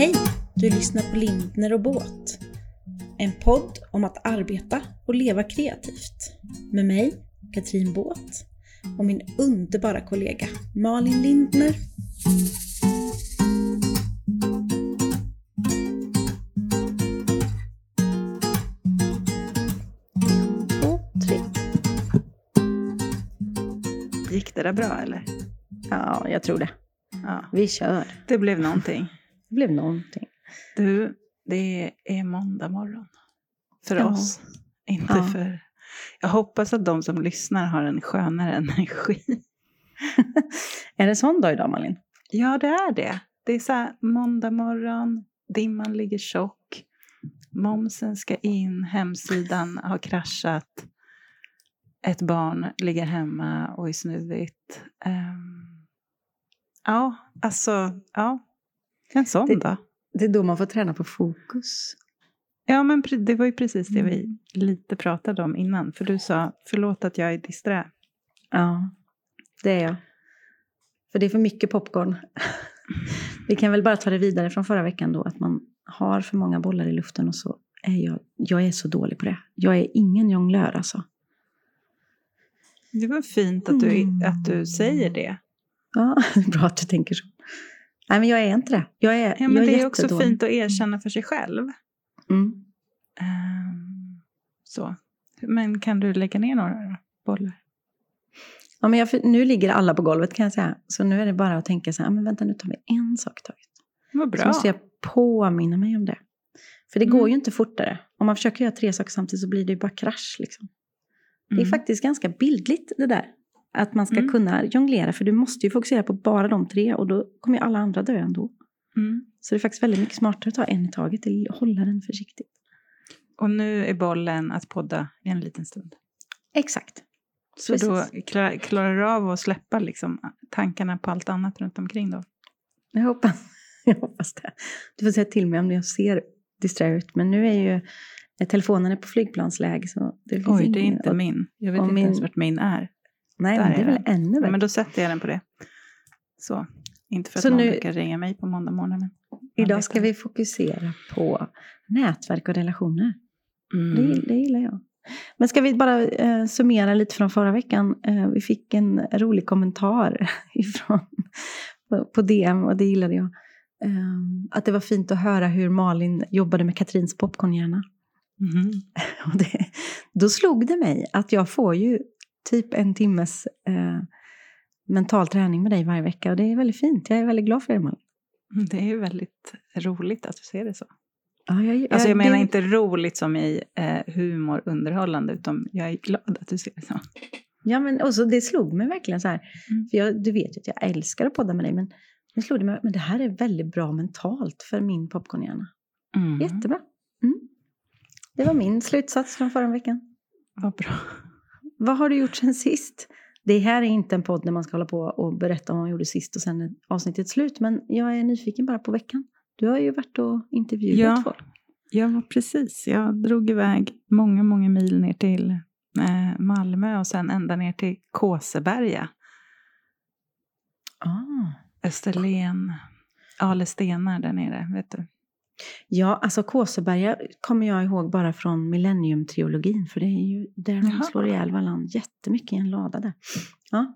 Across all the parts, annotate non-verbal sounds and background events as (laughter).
Hej! Du lyssnar på Lindner och Båt. En podd om att arbeta och leva kreativt. Med mig, Katrin Båt, och min underbara kollega Malin Lindner. Två, tre. Gick det där bra eller? Ja, jag tror det. Ja, Vi kör. det blev någonting. Det blev någonting. Du, det är måndag morgon. För Ja. oss. Inte Ja. för... Jag hoppas att de som lyssnar har en skönare energi. (laughs) Är det sån dag idag Malin? Ja, det är det. Det är så här måndag morgon, dimman ligger tjock, momsen ska in, hemsidan har kraschat, ett barn ligger hemma och är snuvigt. Ehm, ja, alltså, ja. En sån Det- dag. Det är då man får träna på fokus. Ja, men det var ju precis det vi Mm. lite pratade om innan. För du sa, förlåt att jag är disträ. Ja, det är jag. För det är för mycket popcorn. (laughs) Vi kan väl bara ta det vidare från förra veckan då, att man har för många bollar i luften och så är jag, jag är så dålig på det. Jag är ingen jonglör alltså. Det var fint att du, Mm. att du säger det. Ja, (laughs) bra att du tänker så. Nej, men jag är inte det. Jag är, Ja, men jag är det är också fint att erkänna för sig själv. Mm. Ehm, så. Men kan du lägga ner några bollar? Ja, men jag, nu ligger alla på golvet kan jag säga. Så nu är det bara att tänka så här, "Ah, men vänta nu tar vi en sak taget. Vad Så bra. måste jag påminna mig om det. För det Mm. går ju inte fortare. Om man försöker göra tre saker samtidigt så blir det ju bara krasch. Liksom. Det är Mm. faktiskt ganska bildligt det där. Att man ska Mm. kunna jonglera. För du måste ju fokusera på bara de tre. Och då kommer ju alla andra dö ändå. Mm. Så det är faktiskt väldigt mycket smartare att ta en i taget. Eller hålla den försiktigt. Och nu är bollen att podda i en liten stund. Exakt. Så Precis. då kla- klarar du av att släppa liksom tankarna på allt annat runt omkring då? Jag hoppas, (laughs) jag hoppas det. Du får säga till mig om jag ser disträ ut. Men nu är ju telefonen är på flygplansläge. Så det finns Oj, det är ingen- inte och- min. Jag vet och inte min- ens vart min är. Nej, där men det är är väl ännu Ja, värre. men då sätter jag den på det. Så. Inte för att Så någon nu- brukar ringa mig på måndag morgon. Idag ska vi fokusera på nätverk och relationer. Mm. Det, det gillar jag. Men ska vi bara eh, summera lite från förra veckan? Eh, vi fick en rolig kommentar (laughs) ifrån, på, på DM och det gillade jag. Eh, att det var fint att höra hur Malin jobbade med Katrins popcornhjärna. Mhm. (laughs) Och det, då slog det mig att jag får ju typ en timmes eh, mental träning med dig varje vecka och det är väldigt fint. Jag är väldigt glad för det Malin. Det är ju väldigt roligt att du ser det så. Ja, jag, Alltså jag det- menar inte roligt som i eh, humor, underhållande, utan jag är glad att du ser det så. Ja, men också, det slog mig verkligen så här. Mm. För jag, du vet ju att jag älskar att podda med dig, men nu slog det mig, men det här är väldigt bra mentalt för min popcornhjärna. Mm. Jättebra. Mm. Det var min slutsats från förra veckan. Vad bra. Vad har du gjort sen sist? Det här är inte en podd där man ska hålla på och berätta vad man gjorde sist och sen är avsnittet slut, men jag är nyfiken bara på veckan. Du har ju varit och intervjuat Ja. folk. Ja, precis. Jag drog iväg många, många mil ner till eh, Malmö och sen ända ner till Kåseberga. Ah. Österlen, Ale stenar där nere, vet du. Ja, alltså Kåseberga kommer jag ihåg bara från Millennium-trilogin, för det är ju där de slår ihjäl varandra jättemycket i en lada där. Ja,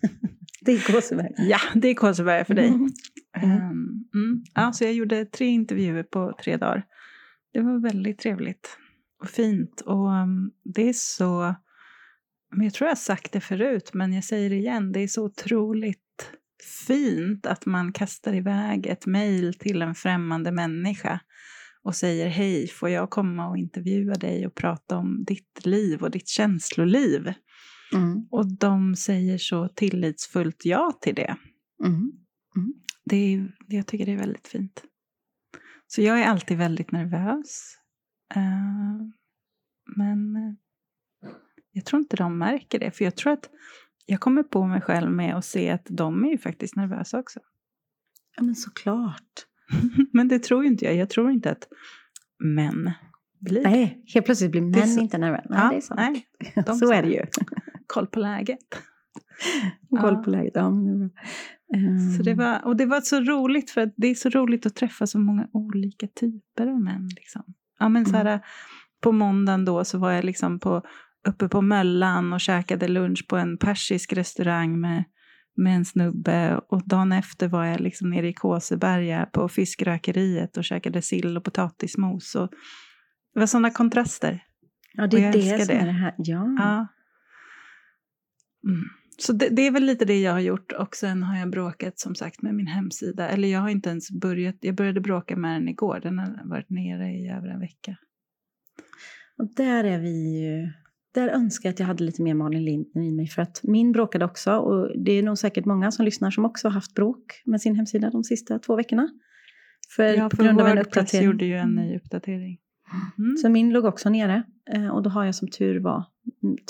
(laughs) det är Kåseberga. Ja, det är Kåseberga för dig. Mm. Mm. Ehm, mm. Ja, så jag gjorde tre intervjuer på tre dagar. Det var väldigt trevligt och fint. Och um, det är så, men jag tror jag har sagt det förut, men jag säger det igen, det är så otroligt fint att man kastar iväg ett mejl till en främmande människa och säger hej, får jag komma och intervjua dig och prata om ditt liv och ditt känsloliv? Mm. Och de säger så tillitsfullt ja till det. Mm. det är, jag tycker det är väldigt fint. Så jag är alltid väldigt nervös. Eh, men eh, jag tror inte de märker det. För jag tror att jag kommer på mig själv med att se att de är ju faktiskt nervösa också. Ja, men såklart. (laughs) men det tror ju inte jag. Jag tror inte att män blir. Nej, helt plötsligt blir män så- inte nervösa. Nej, Ja, det är sant. nej, de (laughs) så är det ju. (laughs) koll på läget. Koll Ja. på läget. Ja, men. Så det var, och det var så roligt, för det är så roligt att träffa så många olika typer av män. Liksom. Ja, men så här, På måndagen då så var jag liksom på, uppe på Möllan och käkade lunch på en persisk restaurang med, med en snubbe. Och dagen efter var jag liksom nere i Kåseberga på fiskrökeriet och käkade sill och potatismos. Och det var sådana kontraster. Ja, det är det som det. är det här. Ja. Ja. Mm. Så det, det är väl lite det jag har gjort och sen har jag bråkat som sagt med min hemsida. Eller jag har inte ens börjat, jag började bråka med den igår, den har varit nere i över en vecka. Och där är vi ju... Där önskar jag att jag hade lite mer Malin Lindner i mig. För att min bråkade också. Och det är nog säkert många som lyssnar som också har haft bråk med sin hemsida de sista två veckorna. För, Ja, på för grund av en uppdatering. gjorde ju en ny uppdatering. Mm. Så min låg också nere. Eh, Och då har jag som tur var,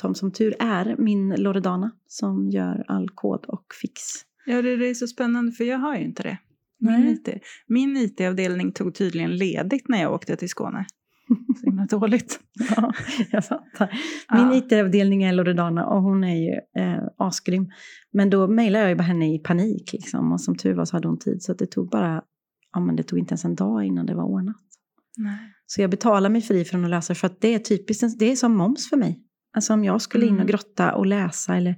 som, som tur är, min Loredana som gör all kod och fix. Ja, det, det är så spännande för jag har ju inte det. Min, Nej. IT, min IT-avdelning tog tydligen ledigt när jag åkte till Skåne. (laughs) Så himla dåligt. (laughs) Ja, jag fattar. Min Ja. IT-avdelning är Loredana och hon är ju eh, asgrym. Men då mejlade jag ju bara henne i panik liksom. Och som tur var så hade hon tid. Så det tog bara, ja men det tog inte ens en dag innan det var ordnat. Nej. Så jag betalar mig fri från att läsa för att det är typiskt, det är som moms för mig. Alltså om jag skulle in och Mm. grotta och läsa eller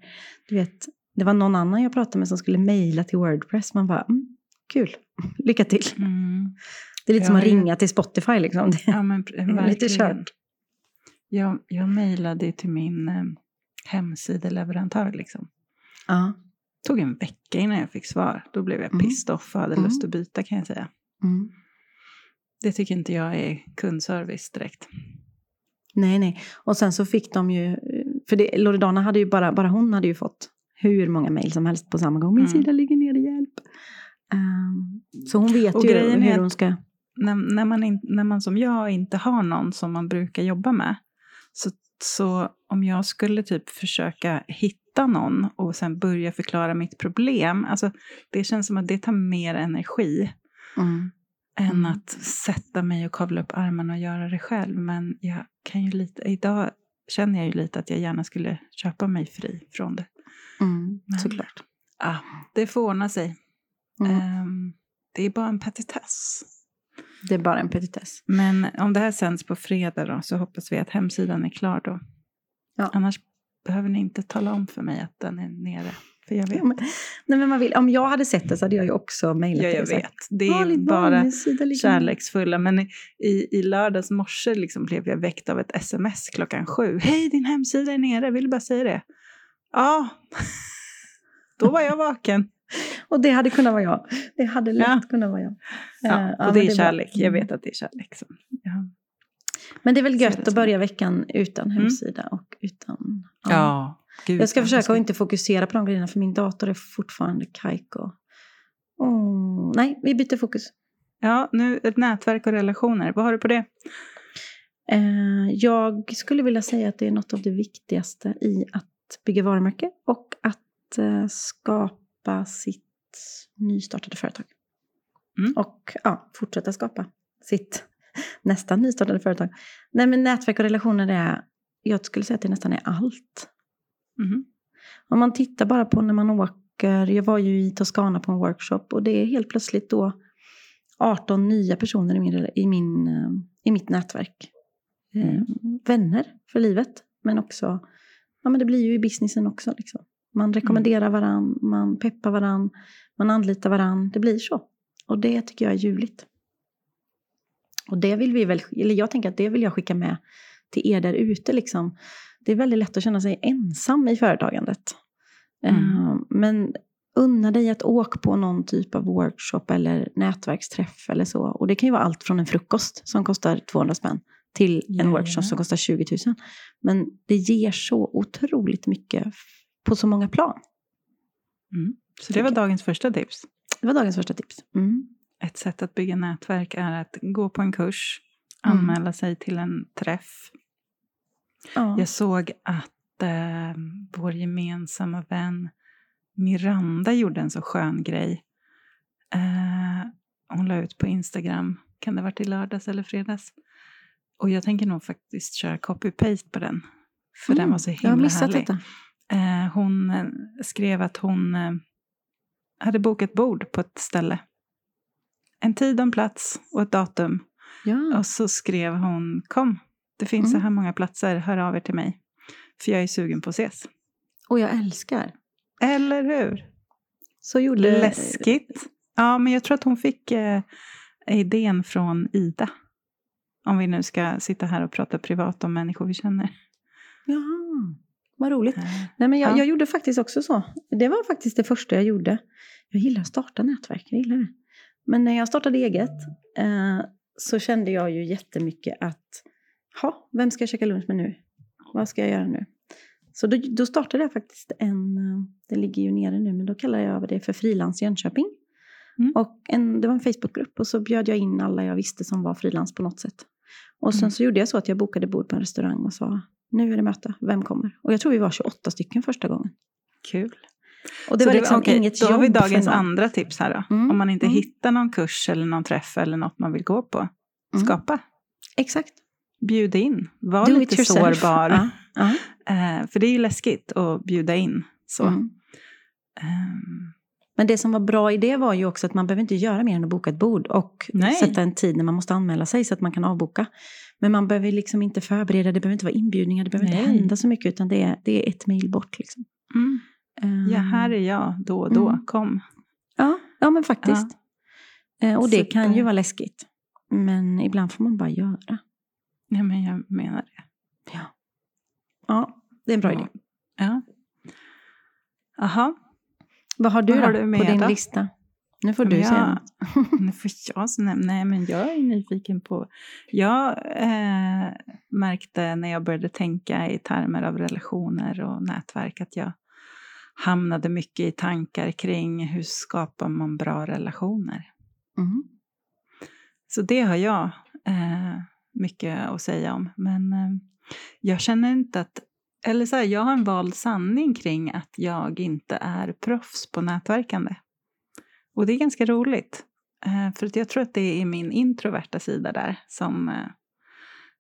du vet, det var någon annan jag pratade med som skulle mejla till Wordpress. Man bara, mm, kul, (laughs) lycka till. Mm. Det är lite Jag som att ju- ringa till Spotify liksom. Det Ja, men är (laughs) lite kört. Jag, jag mejlade till min eh, hemsideleverantör. Liksom. Ja. tog en vecka innan jag fick svar. Då blev jag Mm. pissed off och hade Mm. lust att byta kan jag säga. Mm. Det tycker inte jag är kundservice direkt. Nej, nej. Och sen så fick de ju, för det, Loredana hade ju bara, bara hon hade ju fått hur många mejl som helst på samma gång. Min Mm. sida ligger ner i hjälp. Ehm, så hon vet Och ju hur hon ska... När, när, man in, när man som jag inte har någon som man brukar jobba med. Så, så om jag skulle typ försöka hitta någon och sen börja förklara mitt problem. Alltså det känns som att det tar mer energi. Mm. än Mm. att sätta mig och kavla upp armarna och göra det själv. Men jag kan ju lite, idag känner jag ju lite att jag gärna skulle köpa mig fri från det. Mm. Men- Såklart. Ah, det får ordna sig. Mm. Ehm, det är bara en petitess. Det är bara en petitess. Men om det här sänds på fredag då, så hoppas vi att hemsidan är klar då. Ja. Annars behöver ni inte tala om för mig att den är nere. För jag vet. Ja, men, nej, men man vill, om jag hade sett det så hade jag ju också mejlat Ja, jag sagt, vet. Det är "Malin, bara Malins sida ligger ner." kärleksfulla. Men i, i lördags morse liksom blev jag väckt av ett sms klockan sju. Hej, din hemsida är nere. Vill du bara säga det? Ja, (laughs) då var jag vaken. (laughs) Och det hade kunnat vara jag. Det hade lätt Ja. kunnat vara jag. Ja, Eh, och ja, det är var- kärlek. Jag vet att det är kärlek. Så. Ja. Men det är väl gött det att börja veckan utan hemsida och utan... Ja, gud. Jag ska försöka att inte fokusera på de grejerna för min dator är fortfarande kajko. Oh, nej, vi byter fokus. Ja, nu ett nätverk och relationer. Vad har du på det? Eh, jag skulle vilja säga att det är något av det viktigaste i att bygga varumärke och att eh, skapa sitt nystartade företag. Mm. Och ja, fortsätta skapa sitt (laughs) nästan nystartade företag. Nej, men nätverk och relationer är, jag skulle säga att det nästan är allt. Mhm. Om man tittar bara på när man åker, jag var ju i Toscana på en workshop och det är helt plötsligt då 18 nya personer i, min, i, min, eh, i mitt nätverk. Eh, Mm. Vänner för livet, men också, ja men det blir ju i businessen också. Liksom. Man rekommenderar varann, man peppar varann, man anlitar varann, det blir så. Och det tycker jag är ljuvligt. Och det vill vi väl, eller jag tänker att det vill jag skicka med till er där ute liksom. Det är väldigt lätt att känna sig ensam i företagandet. Mm. Eh, Men unna dig att åka på någon typ av workshop eller nätverksträff eller så. Och det kan ju vara allt från en frukost som kostar 200 spänn till en Ja, workshop ja. som kostar 20 000. Men det ger så otroligt mycket på så många plan. Mm. Så det var dagens första tips. Det var dagens första tips. Mm. Ett sätt att bygga nätverk är att gå på en kurs, Mm. anmäla sig till en träff. Ja. Jag såg att eh, vår gemensamma vän Miranda gjorde en så skön grej. Eh, hon la ut på Instagram, kan det ha varit i lördags eller fredags? Och jag tänker nog faktiskt köra copy-paste på den. För den Mm. var så Jag har himla missat härlig. detta. Eh, hon eh, skrev att hon, eh, hade bokat bord på ett ställe. En tid, en plats och ett datum. Ja. Och så skrev hon, kom, det finns så Mm. här många platser, hör av er till mig. För jag är sugen på att ses. Och jag älskar. Eller hur? Så gjorde... Läskigt. Ja, men jag tror att hon fick eh, idén från Ida. Om vi nu ska sitta här och prata privat om människor vi känner. Jaha, vad roligt. Eh, Nej, men jag, Ja. jag gjorde faktiskt också så. Det var faktiskt det första jag gjorde. Jag gillar att starta nätverk, jag gillar det. Men när jag startade eget eh, så kände jag ju jättemycket att, ha, vem ska jag käka lunch med nu? Vad ska jag göra nu? Så då, då startade jag faktiskt en, eh, den ligger ju nere nu, men då kallar jag det för Frilans Jönköping. Mm. Och en, det var en Facebookgrupp och så bjöd jag in alla jag visste som var frilans på något sätt. Och sen Mm. så gjorde jag så att jag bokade bord på en restaurang och sa, nu är det möte, vem kommer? Och jag tror vi var 28 stycken första gången. Kul. Och det Så var liksom okej, inget Då har vi jobb dagens andra tips här då. Mm, Om man inte mm. hittar någon kurs eller någon träff eller något man vill gå på. Mm. Skapa. Exakt. Bjud in. Var Do it lite sårbar. Ja, ja. Eh, för det är ju läskigt att bjuda in. Så. Mm. Men det som var bra i det var ju också att man behöver inte göra mer än att boka ett bord och Nej. sätta en tid när man måste anmäla sig så att man kan avboka. Men man behöver liksom inte förbereda, det behöver inte vara inbjudningar, det behöver inte Nej. hända så mycket utan det är, det är ett mejl bort. Liksom. mm. Ehm, Ja, här är jag då och då. Mm. Kom. ja, ja, men faktiskt. Eh, Och det kan Super. ju vara läskigt. Men ibland får man bara göra. Ja, men jag menar det. Ja, det är en bra Ja. idé. Ja. Jaha, Vad har du Vad då har du på din då? lista? Nu får du jag- säga (laughs) nu får jag nej, nej, men jag är nyfiken på... Jag eh, märkte när jag började tänka i termer av relationer och nätverk att jag hamnade mycket i tankar kring hur skapar man bra relationer. Mm. Så det har jag eh, mycket att säga om. Men eh, jag känner inte att... Eller så här, jag har en vald sanning kring att jag inte är proffs på nätverkande. Och det är ganska roligt. Eh, för att jag tror att det är min introverta sida där som, eh,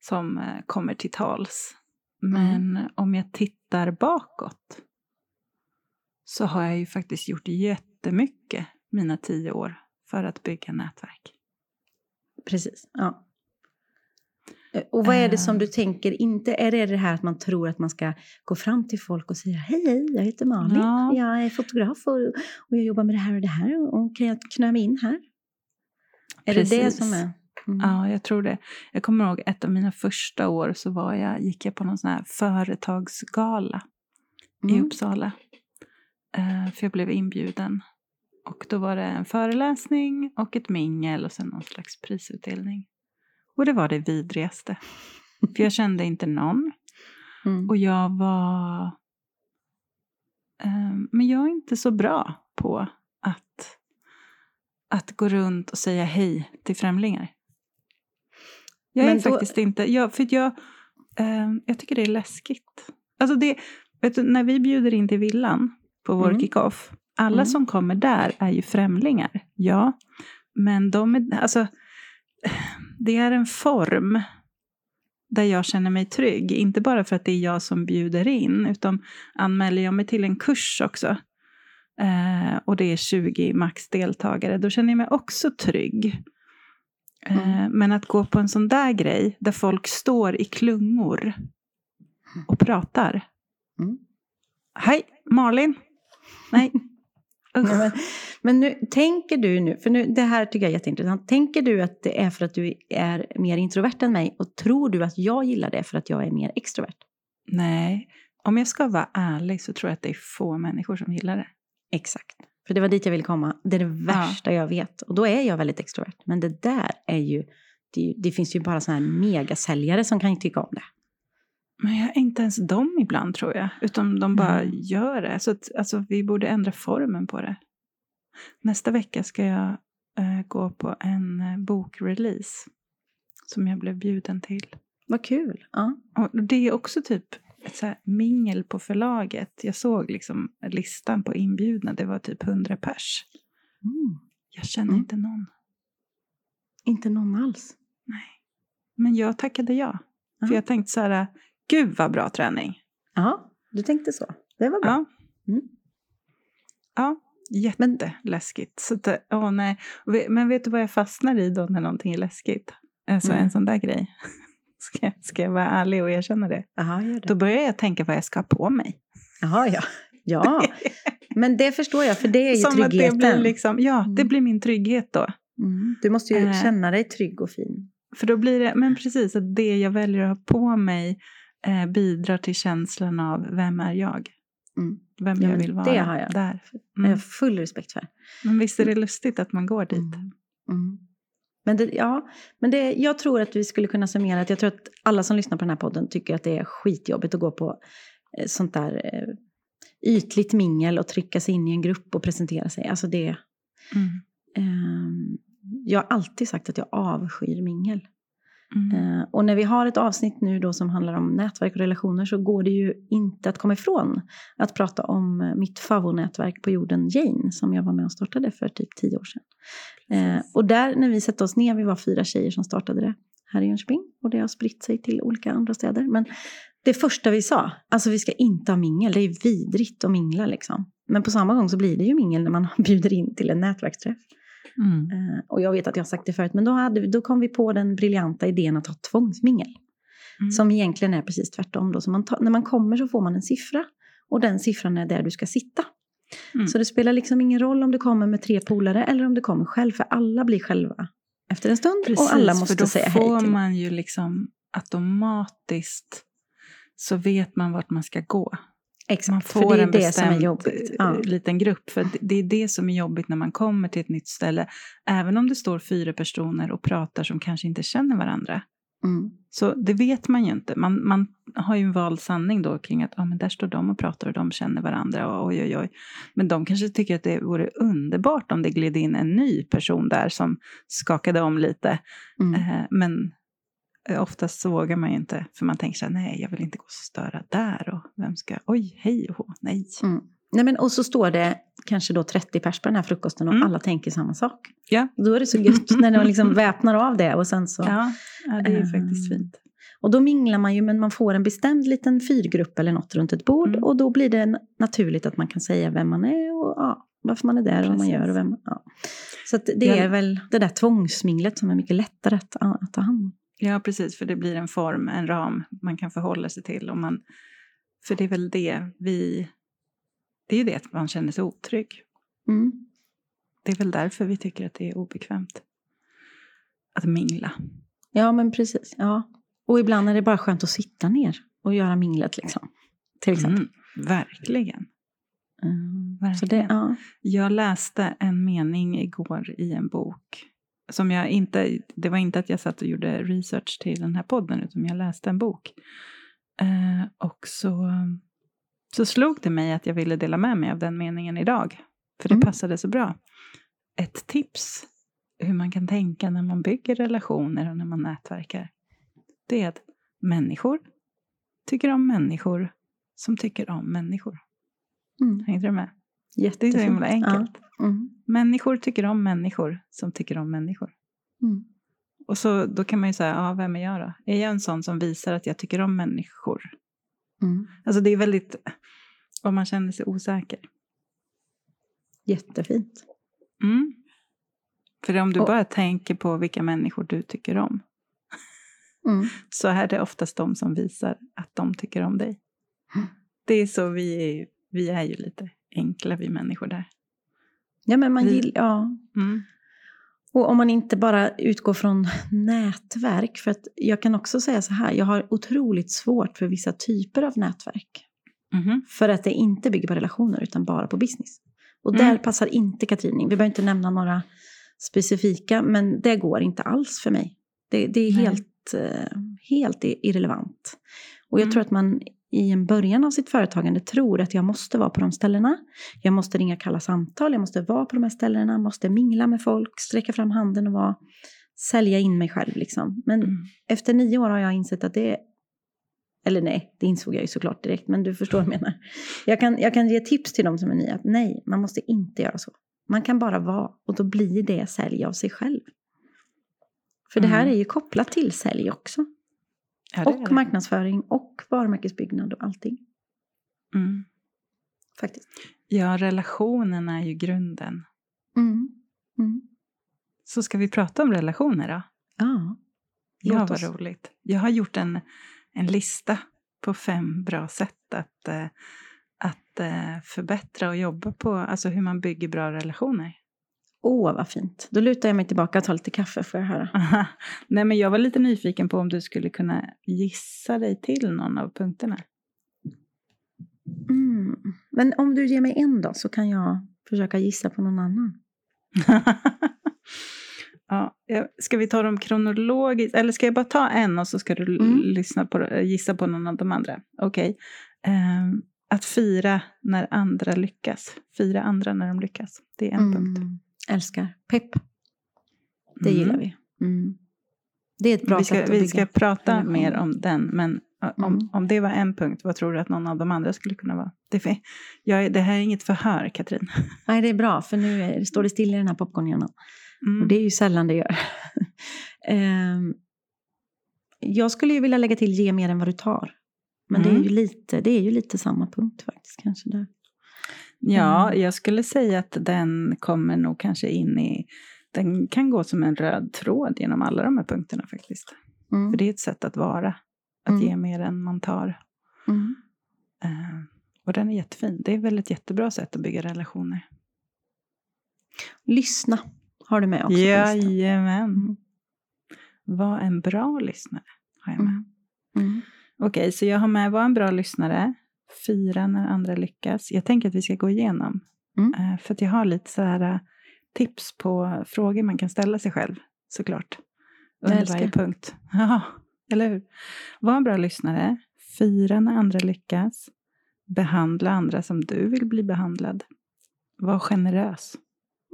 som eh, kommer till tals. Men om jag tittar bakåt så har jag ju faktiskt gjort jättemycket mina tio år för att bygga nätverk. Precis, ja. Eh, Och vad är det som Ehm. du tänker, inte är det det här att man tror att man ska gå fram till folk och säga hej, hej, jag heter Malin, Ja. jag är fotograf och, och jag jobbar med det här och det här och, kan jag knö mig in här? Är det det Precis. som är? Mm. Ja, jag tror det. Jag kommer ihåg ett av mina första år så var jag, gick jag på någon sån här företagsgala i Mm. Uppsala. Eh, för jag blev inbjuden. Och då var det en föreläsning och ett mingel och sen någon slags prisutdelning. Och det var det vidrigaste. För jag kände inte någon. Mm. Och jag var... Eh, men jag är inte så bra på att, att gå runt och säga hej till främlingar. Jag är Men då- faktiskt inte... Jag, för jag, eh, jag tycker det är läskigt. Alltså det, vet du, när vi bjuder in till villan på vår Mm. kick-off. Alla Mm. som kommer där är ju främlingar. Ja, men de är... Alltså, det är en form där jag känner mig trygg. Inte bara för att det är jag som bjuder in, utan anmäler jag mig till en kurs också eh, och det är 20 max deltagare, då känner jag mig också trygg. Eh, Mm. men att gå på en sån där grej, där folk står i klungor och pratar. Mm. Hej, Malin. Nej. (laughs) Ja, men, (laughs) men nu, tänker du nu, för nu, det här tycker jag är jätteintressant. Tänker du att det är för att du är mer introvert än mig och tror du att jag gillar det för att jag är mer extrovert? Nej, om jag ska vara ärlig så tror jag att det är få människor som gillar det. Exakt. För det var dit jag ville komma. Det är det värsta jag vet. Och då är jag väldigt extrovert. Men det där är ju, det, det finns ju bara sådana här megasäljare som kan tycka om det. Men jag inte ens dem ibland tror jag. Utan de bara Mm. gör det. Så att, alltså, vi borde ändra formen på det. Nästa vecka ska jag eh, gå på en eh, bokrelease. Som jag blev bjuden till. Vad kul. Ja. Och det är också typ ett så mingel på förlaget. Jag såg liksom listan på inbjudna. Det var typ 100 pers. Mm. Jag känner Mm. inte någon. Inte någon alls. Nej. Men jag tackade ja. Ja. För jag tänkte så här, gud vad bra träning. Ja, du tänkte så. Det var bra. Ja. Mm. Ja, Jätteläskigt. Så att, åh nej. Men vet du vad jag fastnar i då när någonting är läskigt? Alltså Mm. en sån där grej. (laughs) Ska, ska jag vara ärlig och erkänna det? Jaha, gör det. Då börjar jag tänka vad jag ska ha på mig. Jaha, ja. Ja, (laughs) men det förstår jag, för det är ju Som att det tryggheten. blir liksom, ja, det Mm. blir min trygghet då. mm. Du måste ju Eh. känna dig trygg och fin. För då blir det, men precis, att det jag väljer att ha på mig eh, bidrar till känslan av vem är jag? Mm. Vem Ja, jag vill vara. det har jag. Där. Mm. jag full respekt för. Men visst är det lustigt att man går dit? Mm. Mm. Men, det, ja, men det, jag tror att vi skulle kunna summera att jag tror att alla som lyssnar på den här podden tycker att det är skitjobbigt att gå på eh, sånt där eh, ytligt mingel och trycka sig in i en grupp och presentera sig. Alltså det, Mm. ehm, jag har alltid sagt att jag avskyr mingel. Mm. Eh, och när vi har ett avsnitt nu då som handlar om nätverk och relationer så går det ju inte att komma ifrån att prata om eh, mitt favoritnätverk på jorden, Jane, som jag var med och startade för typ tio år sedan. Eh, och där när vi satte oss ner, vi var fyra tjejer som startade det här i Jönköping och det har spritt sig till olika andra städer. Men det första vi sa, alltså vi ska inte ha mingel, det är vidrigt att mingla liksom. Men på samma gång så blir det ju mingel när man (laughs) bjuder in till en nätverksträff. Mm. Eh, och jag vet att jag har sagt det förut, men då, hade, vi- då kom vi på den briljanta idén att ha tvångsmingel. Mm. Som egentligen är precis tvärtom. Då. Så man tar, när man kommer så får man en siffra. Och den siffran är där du ska sitta. Mm. Så det spelar liksom ingen roll om du kommer med tre polare eller om du kommer själv. För alla blir själva efter en stund. och alla för måste då säga hej får till. man ju liksom automatiskt så vet man vart man ska gå. Exakt, Man för får det är en det som är jobbigt. eh, Ja. liten grupp. För det- är det som är jobbigt när man kommer till ett nytt ställe. Även om det står fyra personer och pratar som kanske inte känner varandra. Mm. Så det vet man ju inte. Man, man har ju en vald sanning då kring att ah, men där står de och pratar och de känner varandra. Och oj, oj, oj. Men de kanske tycker att det vore underbart om det gled in en ny person där som skakade om lite. Mm. Eh, men oftast så vågar man ju inte. För man tänker så här, nej, jag vill inte gå och störa där. Och vem ska, oj, hej och nej. Mm. Nej, men, och så står det kanske då 30 pers på den här frukosten och Mm. alla tänker samma sak. Ja. Då är det så gött när man liksom (laughs) väpnar av det och sen så... Ja, ja det är ju Ehm, faktiskt fint. Och då minglar man ju, men man får en bestämd liten fyrgrupp eller något runt ett bord. Mm. Och då blir det naturligt att man kan säga vem man är och ja, varför man är där och vad man gör. Och vem, ja. Så det är väl det där tvångsminglet som är mycket lättare att, att ta hand om. Ja, precis. För det blir en form, en ram man kan förhålla sig till. Och man, för det är väl det vi... Det är ju det att man känner sig otrygg. Mm. Det är väl därför vi tycker att det är obekvämt. Att mingla. Ja, men precis. Ja. Och ibland är det bara skönt att sitta ner och göra minglet liksom. Till exempel. Mm, verkligen. Mm. Så det, Verkligen. ja. Jag läste en mening igår i en bok. Som jag inte, det var inte att jag satt och gjorde research till den här podden, utan jag läste en bok. Eh, och så, så slog det mig att jag ville dela med mig av den meningen idag. För det Mm. passade så bra. Ett tips hur man kan tänka när man bygger relationer och när man nätverkar. Det är att människor tycker om människor som tycker om människor. Mm. Hängde du med? Det är Jättefint. så himla enkelt. Ja. Mm. Människor tycker om människor som tycker om människor. Mm. Och så då kan man ju säga, ja, vem är jag då? Är jag en sån som visar att jag tycker om människor? Mm. Alltså det är väldigt, om man känner sig osäker. Jättefint. Mm. För om du Och- bara tänker på vilka människor du tycker om, Mm. (laughs) så är det oftast de som visar att de tycker om dig. Mm. Det är så vi är, vi är ju lite enkla vi människor där. Ja, men man gillar... Ja. Mm. Och om man inte bara utgår från nätverk, för att jag kan också säga så här, jag har otroligt svårt för vissa typer av nätverk. Mhm. För att det inte bygger på relationer utan bara på business. Och Mm. där passar inte Katrin in. Vi behöver inte nämna några specifika, men det går inte alls för mig. Det, det är Nej. helt, eh, helt irrelevant. Och jag Mm. tror att man i en början av sitt företagande tror att jag måste vara på de ställena. Jag måste ringa kalla samtal, jag måste vara på de här ställena, måste mingla med folk, sträcka fram handen och vara, sälja in mig själv. Liksom. Men Mm. efter nio år har jag insett att det eller nej, det insåg jag ju såklart direkt, men du förstår vad jag menar. Jag kan, jag kan ge tips till de som är nya, att nej, man måste inte göra så. Man kan bara vara, och då blir det sälj av sig själv. För det här Mm. är ju kopplat till sälj också. Ja, och det. marknadsföring och varumärkesbyggnad och allting. Mm. faktiskt. Ja, relationerna är ju grunden. Mm. Mm. Så ska vi prata om relationer då? Ja. Ja, vad roligt. Jag har gjort en, en lista på fem bra sätt att, eh, att eh, förbättra och jobba på, alltså hur man bygger bra relationer. Åh, vad fint. Då lutar jag mig tillbaka och tar lite kaffe, får jag höra. Aha. (laughs) Nej, men jag var lite nyfiken på om du skulle kunna gissa dig till någon av punkterna. Mm. Men om du ger mig en då, så kan jag försöka gissa på någon annan. (laughs) ja, ska vi ta dem kronologiskt? Eller ska jag bara ta en och så ska du Mm. lyssna på, gissa på någon av de andra? Okej. Ehm, att fira när andra lyckas. Fira andra när de lyckas. Det är en punkt. Mm. Älskar. Pepp. Det Mm. gillar vi. Mm. Det är ett bra vi ska, sätt att vi bygga. ska prata relation. mer om den, men om, Mm. om det var en punkt, vad tror du att någon av de andra skulle kunna vara? Det, för- jag, det här är inget förhör, Katrin. (laughs) Nej, det är bra, för nu är, står det still i den här popcornhjärnan. Mm. Och det är ju sällan det gör. (laughs) Ehm, jag skulle ju vilja lägga till ge mer än vad du tar. Men det, är Mm. ju lite, det är ju lite samma punkt faktiskt. kanske där. Ja, Mm. jag skulle säga att den kommer nog kanske in i... Den kan gå som en röd tråd genom alla de här punkterna faktiskt. Mm. För det är ett sätt att vara. Att Mm. ge mer än man tar. Mm. Eh, och den är jättefin. Det är väl ett jättebra sätt att bygga relationer. Lyssna har du med också. Jajamän. Mm. Var en bra lyssnare. Har jag med. Mm. Okej, så jag har med var en bra lyssnare. Fira när andra lyckas. Jag tänker att vi ska gå igenom. Mm. Eh, för att jag har lite så här eh, tips på frågor man kan ställa sig själv. Såklart. Under varje punkt. (laughs) Ja, eller hur? Var en bra lyssnare. Fira när andra lyckas. Behandla andra som du vill bli behandlad. Var generös.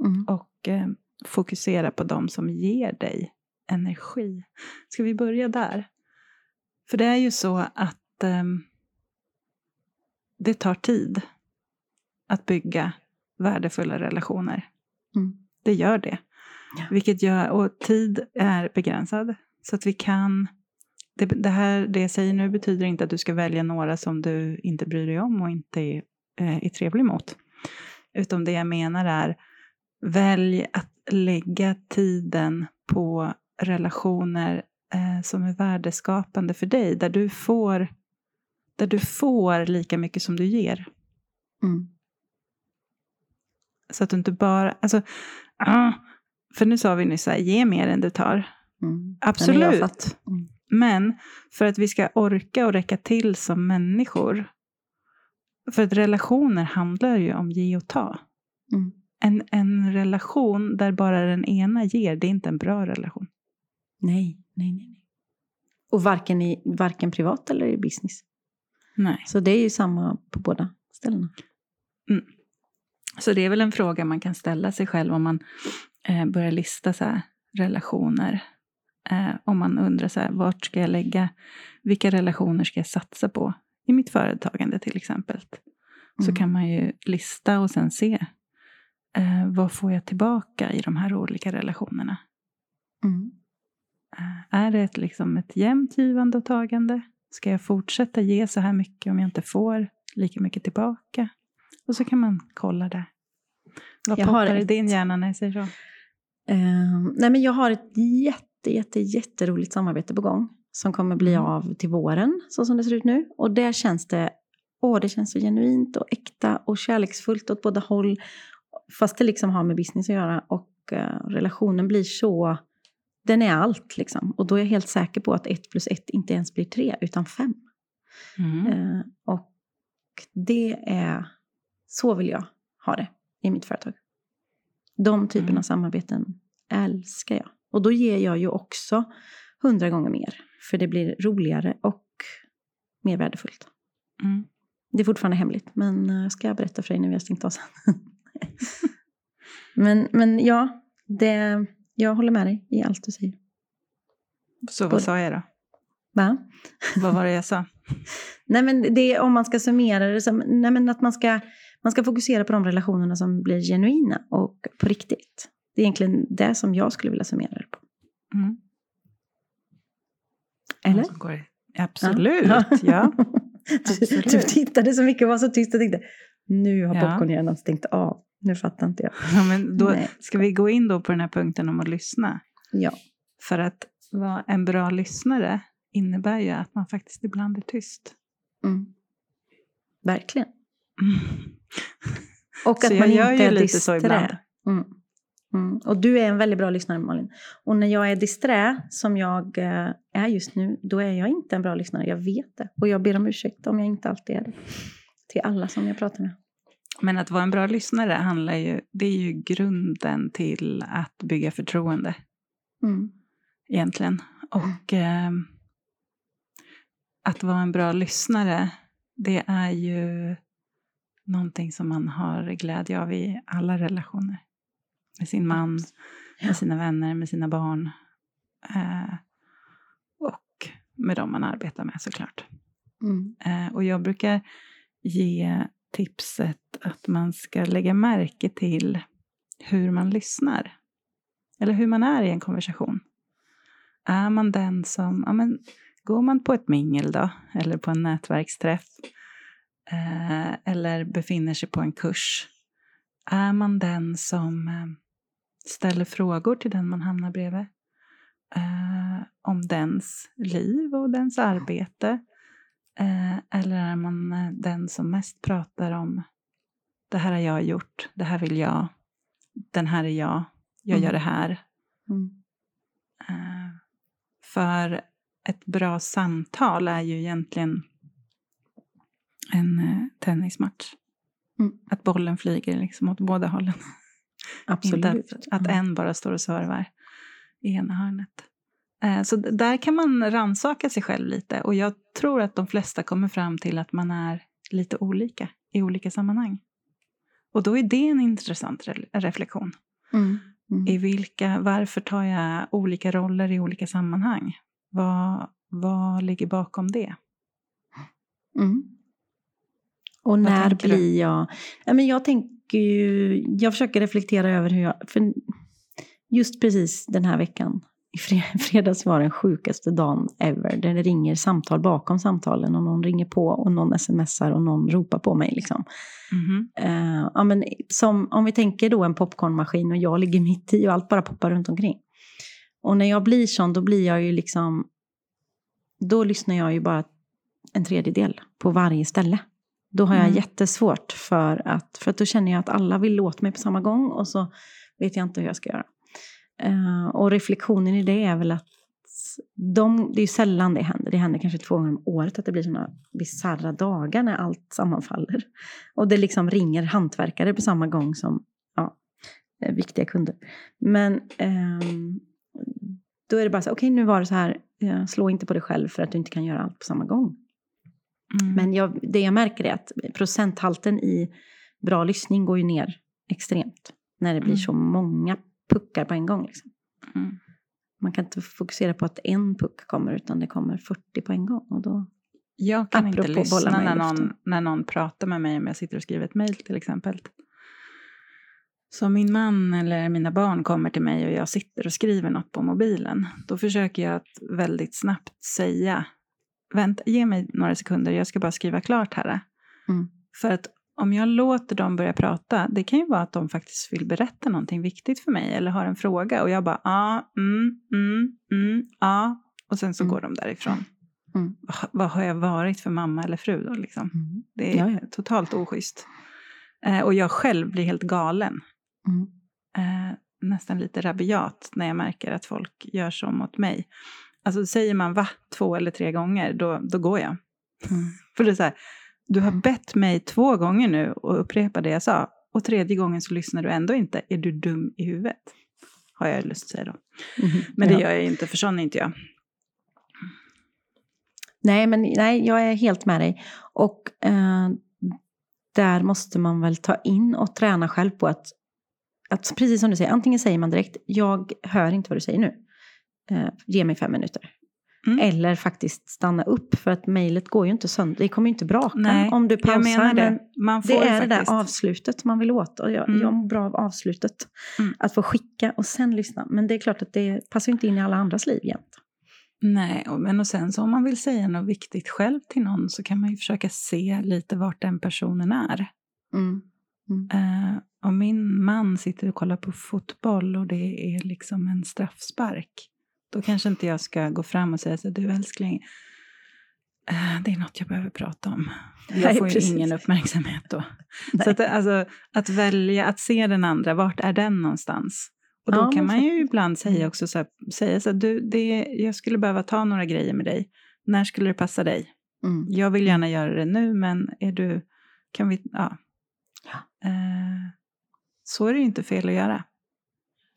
Mm. Och eh, fokusera på dem som ger dig energi. Ska vi börja där? För det är ju så att ehm, det tar tid att bygga värdefulla relationer. Mm. Det gör det. Ja. Vilket gör, och tid är begränsad. Så att vi kan... Det, det, här, det jag säger nu betyder inte att du ska välja några som du inte bryr dig om och inte är, eh, är trevlig mot. Utan det jag menar är, välj att lägga tiden på relationer eh, som är värdeskapande för dig. Där du, får, där du får lika mycket som du ger. Mm. Så att du inte bara... Alltså, ah, för nu sa vi nyss så här, ge mer än du tar. Mm. Absolut. Mm. Men för att vi ska orka och räcka till som människor. För att relationer handlar ju om ge och ta. Mm. En, en relation där bara den ena ger, det är inte en bra relation. Nej, nej, nej. nej. Och varken, i, varken privat eller i business. Nej. Så det är ju samma på båda ställena. Så det är väl en fråga man kan ställa sig själv om man eh, börjar lista så här, relationer. Eh, om man undrar så här, vart ska jag lägga, vilka relationer ska jag satsa på? I mitt företagande till exempel. Så Mm. kan man ju lista och sen se eh, vad får jag tillbaka i de här olika relationerna. Mm. Eh, är det ett, liksom ett jämnt givande och tagande? Ska jag fortsätta ge så här mycket om jag inte får lika mycket tillbaka? Och så kan man kolla där. Vad Jag har poppar i din hjärna när jag säger så? Ehm, nej men jag har ett jätte, jätte, jätteroligt samarbete på gång. Som kommer bli Mm. av till våren, så som det ser ut nu. Och där känns det, åh, det känns så genuint och äkta och kärleksfullt åt båda håll. Fast det liksom har med business att göra. Och eh, relationen blir så, den är allt liksom. Och då är jag helt säker på att ett plus ett inte ens blir tre, utan fem. Mm. Eh, och det är, så vill jag ha det i mitt företag. De typerna Mm. av samarbeten älskar jag. Och då ger jag ju också hundra gånger mer. För det blir roligare och mer värdefullt. Mm. Det är fortfarande hemligt, men eh, ska jag berätta för dig när vi har stängt av sen. (laughs) men, men ja, det, jag håller med dig i allt du säger. Så vad sa jag då? Va? Vad var det jag sa? (laughs) Nej men det, om man ska summera det som, nej men att man ska, man ska fokusera på de relationerna som blir genuina och på riktigt. Det är egentligen det som jag skulle vilja summera det på. Mm. Eller? Absolut, Ja. ja. (laughs) Du, Absolut. du tittade så mycket och var så tyst och tänkte, Nu har Ja. popcornhjärnan stängt av. Nu fattar inte jag. Ja, men då Nej. ska vi gå in då på den här punkten om att lyssna. Ja. För att vara en bra lyssnare innebär ju att man faktiskt ibland är tyst. Mm. Verkligen. Mm. (laughs) Och Så att man gör inte är lite så disträ. Mm. Mm. Och du är en väldigt bra lyssnare Malin. Och när jag är disträ, som jag eh, är just nu, då är jag inte en bra lyssnare. Jag vet det. Och jag ber om ursäkt om jag inte alltid är det. Till alla som jag pratar med. Men att vara en bra lyssnare handlar ju, det är ju grunden till att bygga förtroende Mm. egentligen. Och eh, att vara en bra lyssnare, det är ju någonting som man har glädje av i alla relationer. Med sin man, Ja. med sina vänner, med sina barn. Eh, och med dem man arbetar med såklart. Mm. Eh, och jag brukar ge tipset att man ska lägga märke till hur man lyssnar. Eller hur man är i en konversation. Är man den som, ja men, går man på ett mingel då, eller på en nätverksträff, eh, eller befinner sig på en kurs, är man den som eh, ställer frågor till den man hamnar bredvid? Eh, om dens liv och dens arbete? Eh, eller är man eh, den som mest pratar om det här har jag gjort, det här vill jag, den här är jag, jag Mm. gör det här. Mm. Eh, för ett bra samtal är ju egentligen en tennismatch. Mm. Att bollen flyger liksom åt båda hållen. Absolut. (laughs) Inte att, att en bara står och servar i ena hörnet. Eh, Så där kan man ransaka sig själv lite. Och jag tror att de flesta kommer fram till att man är lite olika i olika sammanhang. Och då är det en intressant re- reflektion. Mm. Mm. I vilka, varför tar jag olika roller i olika sammanhang? Vad, vad ligger bakom det? Mm. Och när blir jag... Ja, men jag tänker ju... Jag försöker reflektera över hur jag... För just precis den här veckan, i fre- (laughs) fredags var den sjukaste dagen ever. Där det ringer samtal bakom samtalen och någon ringer på och någon smsar och någon ropar på mig. Liksom. Mhm. Eh, ja, men som, om vi tänker då en popcornmaskin och jag ligger mitt i och allt bara poppar runt omkring. Och när jag blir sån, då blir jag ju liksom... Då lyssnar jag ju bara en tredjedel på varje ställe. Då har jag Mm. jättesvårt för att... För att då känner jag att alla vill åt mig på samma gång och så vet jag inte hur jag ska göra. Eh, och reflektionen i det är väl att de, det är sällan det händer. Det händer kanske två gånger om året att det blir sådana bisarra dagar när allt sammanfaller. Och det liksom ringer hantverkare på samma gång som ja, eh, viktiga kunder. Men ehm, då är det bara så okej nu var det så här, eh, slå inte på dig själv för att du inte kan göra allt på samma gång. Mm. Men jag, det jag märker är att procenthalten i bra lyssning går ju ner extremt. När det blir Mm. så många puckar på en gång. Liksom. Mm. Man kan inte fokusera på att en puck kommer utan det kommer 40 på en gång. Och då, Jag kan inte lyssna när någon, när någon pratar med mig om jag sitter och skriver ett mejl till exempel. Så om min man eller mina barn kommer till mig och jag sitter och skriver något på mobilen, då försöker jag att väldigt snabbt säga, vänta, ge mig några sekunder, jag ska bara skriva klart här. Mm. För att om jag låter dem börja prata, det kan ju vara att de faktiskt vill berätta någonting viktigt för mig eller har en fråga och jag bara ja, mm, mm, mm, ja, och sen så Mm. går de därifrån. Mm. Vad- har jag varit för mamma eller fru då liksom? Det är Ja, ja. totalt oschysst. Eh, och jag själv blir helt galen. Mm. Eh, nästan lite rabiat när jag märker att folk gör så mot mig. Alltså säger man va två eller tre gånger, då, då går jag. Mm. (laughs) För det är så här, du har bett mig två gånger nu och upprepa det jag sa. Och tredje gången så lyssnar du ändå inte. Är du dum i huvudet? Har jag lust att säga då. Mhm. Men det Ja. gör jag inte, för sån är inte jag. Nej, men nej, jag är helt med dig. Och eh, där måste man väl ta in och träna själv på att, att, precis som du säger, antingen säger man direkt, jag hör inte vad du säger nu. Eh, ge mig fem minuter. Mm. Eller faktiskt stanna upp, för att mejlet går ju inte sönder. Det kommer ju inte braka Nej, om du pausar. menar det. Man får Det är det faktiskt... där avslutet man vill åt. Och jag, Mm. jag mår bra av avslutet. Mm. Att få skicka och sen lyssna. Men det är klart att det passar inte in i alla andras liv jämt. Nej, och- men och sen så om man vill säga något viktigt själv till någon så kan man ju försöka se lite vart den personen är. Mm. Eh, om min man sitter och kollar på fotboll och det är liksom en straffspark, då kanske inte jag ska gå fram och säga så du älskling, eh, det är något jag behöver prata om. Jag Nej, får ju precis. ingen uppmärksamhet då. Nej. Så att, alltså, att välja, att se den andra, vart är den någonstans? Och då Ja, kan man ju ibland säga också så här, säga så här, du, det, jag skulle behöva ta några grejer med dig. När skulle det passa dig? Mm. Jag vill gärna göra det nu, men är du, kan vi, ja. Ja. Eh, så är det ju inte fel att göra.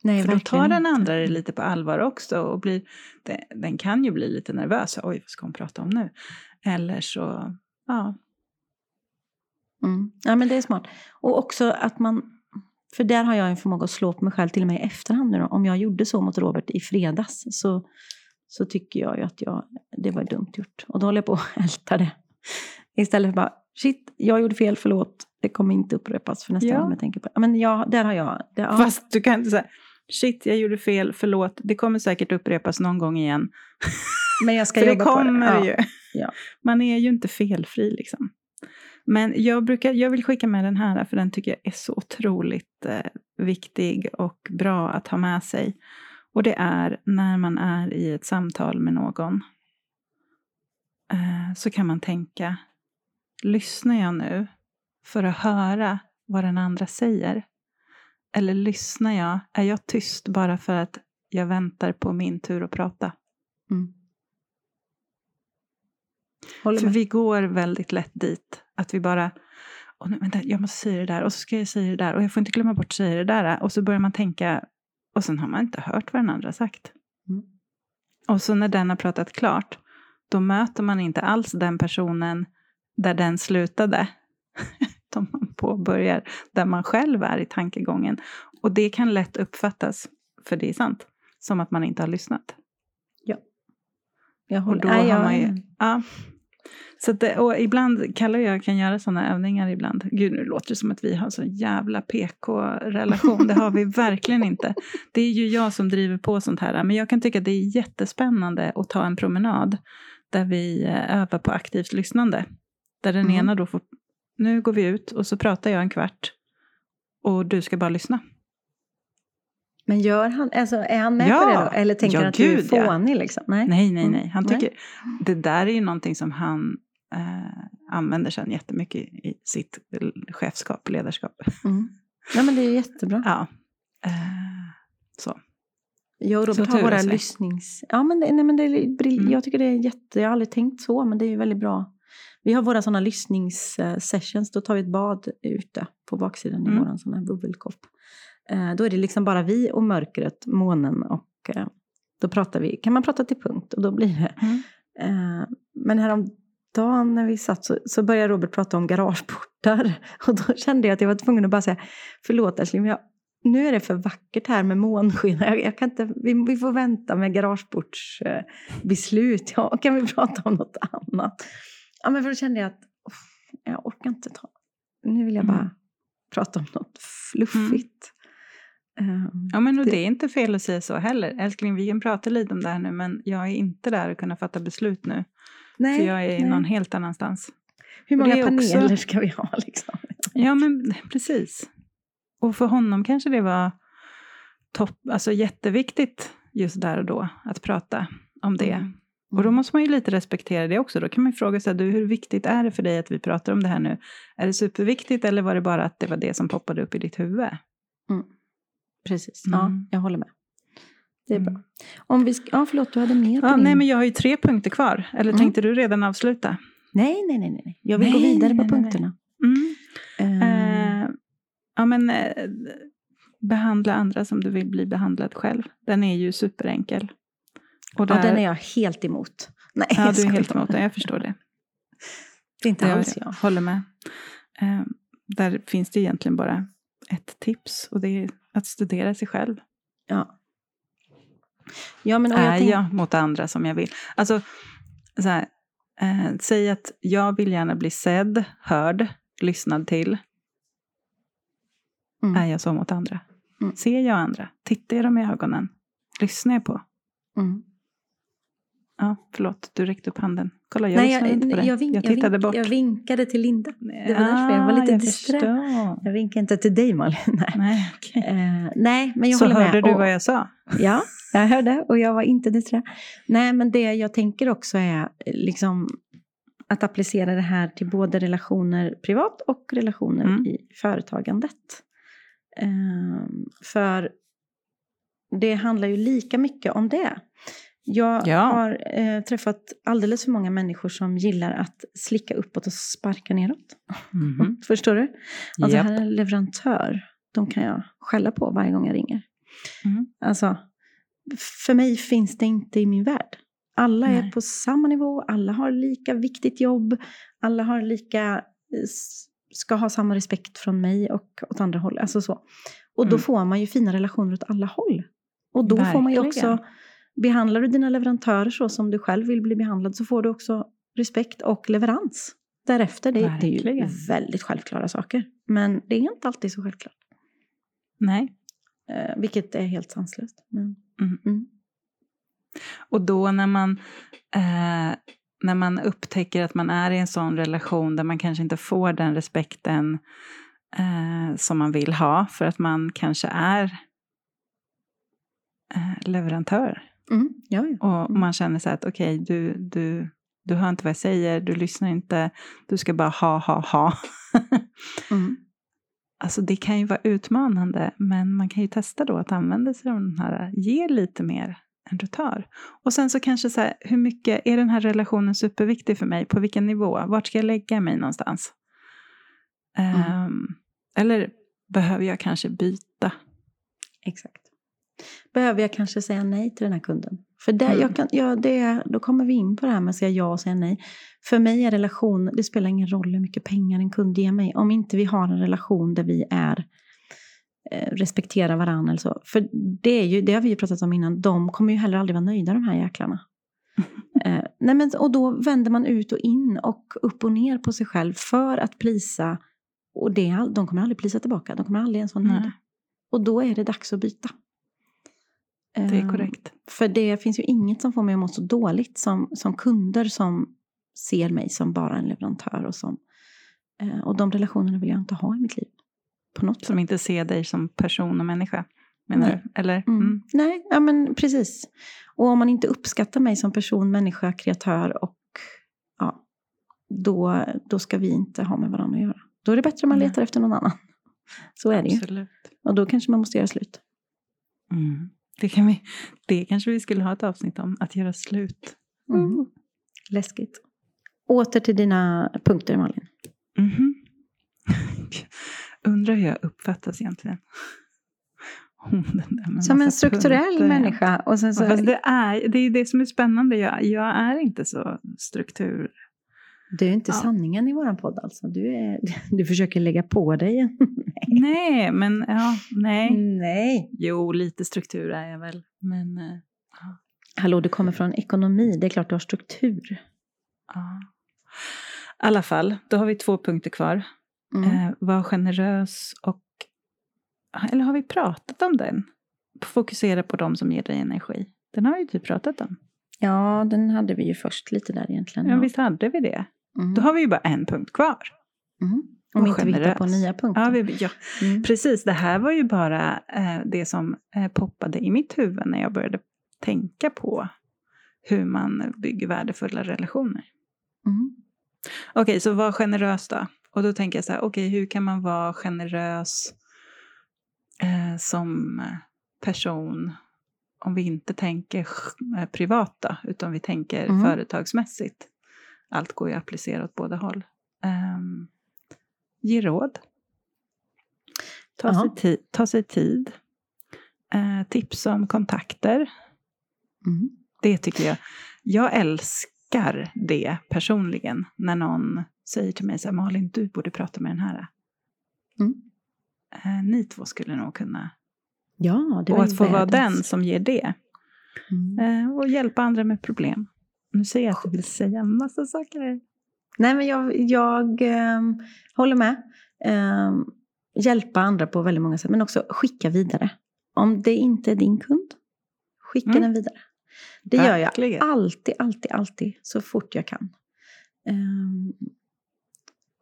Nej, För då tar den andra det lite på allvar också och blir, det, den kan ju bli lite nervös. Oj, vad ska hon prata om nu? Eller så, ja. Mm. Ja, men det är smart. Och också att man... För där har jag en förmåga att slå på mig själv till och med i efterhand. Nu då. Om jag gjorde så mot Robert i fredags så, så tycker jag ju att jag, det var dumt gjort. Och då håller jag på att (laughs) älta det. Istället för bara, shit, jag gjorde fel, förlåt. Det kommer inte upprepas för nästa Ja. gång jag tänker på det. Men ja, där har jag... Det, ja. Fast du kan inte säga, shit, jag gjorde fel, förlåt. Det kommer säkert upprepas någon gång igen. (laughs) men jag ska För det jobba på kommer Ja. ju. Ja. Man är ju inte felfri liksom. Men jag, brukar, jag vill skicka med den här, för den tycker jag är så otroligt eh, viktig och bra att ha med sig. Och det är när man är i ett samtal med någon eh, så kan man tänka, lyssnar jag nu för att höra vad den andra säger? Eller lyssnar jag, är jag tyst bara för att jag väntar på min tur att prata? Mm. För vi går väldigt lätt dit. Att vi bara, Åh, nej, vänta, jag måste säga det där och så ska jag säga det där och jag får inte glömma bort att säga det där. Och så börjar man tänka och sen har man inte hört vad den andra sagt. Mm. Och så när den har pratat klart, då möter man inte alls den personen där den slutade. (laughs) Utan man påbörjar där man själv är i tankegången. Och det kan lätt uppfattas, för det är sant, som att man inte har lyssnat. Jag Och håller, då nej, har jag, man ju, ja. Så det, och ibland, Kalle och jag kan göra sådana övningar ibland. Gud, nu låter det som att vi har en så jävla PK-relation. Det har vi (laughs) verkligen inte. Det är ju jag som driver på sånt här. Men jag kan tycka att det är jättespännande att ta en promenad där vi eh, övar på aktivt lyssnande. Där den Mm. ena då får, nu går vi ut och så pratar jag en kvart och du ska bara lyssna. Men gör han, alltså, är han med Ja, på det då? Eller tänker ja, han att du är gud, ja. fånig? Liksom? Nej. Nej, nej, Mm. nej. Han Nej. tycker, det där är ju någonting som han eh, använder sen jättemycket i sitt chefskap ledarskap. Mm. Nej, men det är jättebra. Ja. Eh, så. Jag och Robert har våra lyssnings... Ja, men det, nej, men det är brill... Mm. Jag tycker det är jätte... Jag har aldrig tänkt så, men det är ju väldigt bra. Vi har våra sådana lyssningssessions. Då tar vi ett bad ute på baksidan i Mm. våran sån här bubbelkopp. Eh, Då är det liksom bara vi och mörkret, månen och eh, då pratar vi, kan man prata till punkt och då blir det. Mm. Eh, Men häromdagen när vi satt så, så började Robert prata om garageportar. (laughs) Och då kände jag att jag var tvungen att bara säga, förlåt älskling, men jag, nu är det för vackert här med månsken. Jag, jag kan inte, vi, vi får vänta med garageportsbeslut. Ja, kan vi prata om något annat? Ja, men för då kände jag att uff, jag orkar inte ta. Nu vill jag bara Mm. prata om något fluffigt. Eh, Ja, men och Det- det är inte fel att säga så heller. Älskling, vi kan prata lite om det här nu, men jag är inte där och kunna fatta beslut nu. nej, för jag är nej. någon helt annanstans. Hur många är också- paneler ska vi ha (laughs) liksom? Ja, men precis. Och för honom kanske det var topp, alltså jätteviktigt just där och då att prata om det. Mm. Och då måste man ju lite respektera det också. Då kan man ju fråga sig, du, hur viktigt är det för dig att vi pratar om det här nu? Är det superviktigt eller var det bara att det var det som poppade upp i ditt huvud? Precis, ja, Mm. jag håller med. Det är bra. Mm. Om vi ska, ja, förlåt, du hade mer på Ja, din... nej, men jag har ju tre punkter kvar. Eller Mm. tänkte du redan avsluta? nej, nej, nej, nej. Jag vill Nej, gå vidare nej, på nej, punkterna. Mm. Eh, Eh, ja, men eh, behandla andra som du vill bli behandlad själv. Den är ju superenkel. Och där, den är jag helt emot. (laughs) Nej, ja, jag du är helt emot den, jag förstår det. (laughs) Det är inte jag alls jag. håller med. Eh, där finns det egentligen bara ett tips och det är att studera sig själv. Ja. Ja, men och jag är tänk- jag mot andra som jag vill? Alltså, så här, eh, säg att jag vill gärna bli sedd, hörd, lyssnad till. Mm. Är jag så mot andra? Mm. Ser jag andra? Tittar jag dem i ögonen? Lyssnar jag på? Mm. Ja, förlåt, du räckte upp handen. Kolla, jag Nej, lyssnade inte på dig. jag, vink, jag tittade vink, bort. jag vinkade till Linda. Det var därför jag var lite jag disträ. förstår. Jag vinkade inte till dig Malin. (laughs) Nej, Nej, okej. Eh, nej men jag Så håller med. hörde du Och- vad jag sa? Ja, jag hörde och jag var inte disträ. Nej, men det jag tänker också är liksom att applicera det här till både relationer privat och relationer Mm. i företagandet. Ehm, för det handlar ju lika mycket om det. Jag Ja. har eh, träffat alldeles för många människor som gillar att slicka uppåt och sparka neråt. Mhm. (laughs) Förstår du? Alltså Japp. här är en leverantör. De kan jag skälla på varje gång jag ringer. Mm. Alltså, för mig finns det inte i min värld. Alla är Nej. på samma nivå, alla har lika viktigt jobb, alla har lika, eh, ska ha samma respekt från mig och åt andra håll. Alltså så. Och då Mm. får man ju fina relationer åt alla håll. Och då får man ju Verkligen. också, behandlar du dina leverantörer så som du själv vill bli behandlad så får du också respekt och leverans därefter. Det, det är ju väldigt självklara saker. Men det är inte alltid så självklart. Nej. Eh, vilket är helt sanslöst. Men, Mm. mm. Och då när man, eh, när man upptäcker att man är i en sån relation där man kanske inte får den respekten eh, som man vill ha för att man kanske är eh, leverantör. Mm. Ja, ja. Och Mm. man känner så att okej, du, du, du hör inte vad jag säger, du lyssnar inte, du ska bara ha, ha, ha. (laughs) Mm. Alltså det kan ju vara utmanande, men man kan ju testa då att använda sig av den här, ge lite mer än du tar. Och sen så kanske så här, hur mycket, är den här relationen superviktig för mig? På vilken nivå? Vart ska jag lägga mig någonstans? Mm. Ehm, eller behöver jag kanske byta? Exakt. Behöver jag kanske säga nej till den här kunden? För det, Mm. jag kan, ja, det, då kommer vi in på det här med att säga ja och säga nej. För mig är relation, det spelar ingen roll hur mycket pengar en kund ger mig. Om inte vi har en relation där vi är eh, respekterar varandra eller så. För det, är ju, det har vi ju pratat om innan, de kommer ju heller aldrig vara nöjda de här jäklarna. (laughs) Eh, nej men, och då vänder man ut och in och upp och ner på sig själv för att plisa. Och det, de kommer aldrig plisa tillbaka, de kommer aldrig ens vara nöjda. Nej. Och då är det dags att byta. Det är Eh, korrekt. För det finns ju inget som får mig att må så dåligt som, som kunder som ser mig som bara en leverantör. Och, som, eh, och de relationerna vill jag inte ha i mitt liv. På något sätt. Som inte ser dig som person och människa, menar Nej. du? Eller? Mm. Mm. Nej, ja men precis. Och om man inte uppskattar mig som person, människa, kreatör och ja, då, då ska vi inte ha med varandra att göra. Då är det bättre om man Nej. letar efter någon annan. Så är det ju. Och då kanske man måste göra slut. Mm. Det, kan vi, det kanske vi skulle ha ett avsnitt om, att göra slut. Mm. Läskigt. Åter till dina punkter Malin. Mhm. (laughs) Undrar hur jag uppfattas egentligen. Som en strukturell punkter. människa. Och sen så, Ja, Fast det är det är det som är spännande. Jag, jag är inte så struktur... Du är inte Ja. sanningen i våran podd alltså. Du, är, (laughs) du försöker lägga på dig. (laughs) en- Nej, men ja, nej. Nej. Jo, lite struktur är jag väl. Men eh, Hallå, du kommer från ekonomi. Det är klart du har struktur. ja. I alla fall, då har vi två punkter kvar. Mm. Eh, var generös och... Eller har vi pratat om den? Fokusera på de som ger dig energi. Den har vi typ pratat om. Ja, den hade vi ju först lite där egentligen. Ja, visst hade vi det? Mm. Då har vi ju bara en punkt kvar. Mm. Om Var inte vi hittar på generös. nya punkter. Ja, vi, ja, mm. precis. Det här var ju bara eh, det som eh, poppade i mitt huvud när jag började tänka på hur man bygger värdefulla relationer. Mm. Okej, så var generös då. Och då tänker jag så här, okej, hur kan man vara generös eh, som person om vi inte tänker eh, privat då, utan vi tänker Mm. företagsmässigt. Allt går ju att applicera åt båda håll. Um, ge råd. Ta, sig, ti- ta sig tid. Eh, tipsa om kontakter. Mm. Det tycker jag. Jag älskar det personligen. När någon säger till mig så här, Malin, du borde prata med den här. Mm. Eh, ni två skulle nog kunna. Ja, det var och att få vara den som ger det. Mm. Eh, och hjälpa andra med problem. Nu säger jag att jag vill säga en massa saker. Nej, men jag, jag ehm, håller med. Ehm, hjälpa andra på väldigt många sätt, men också skicka vidare. Om det inte är din kund, skicka Mm. den vidare. Det gör jag Verkligen. alltid, alltid, alltid så fort jag kan. Ehm,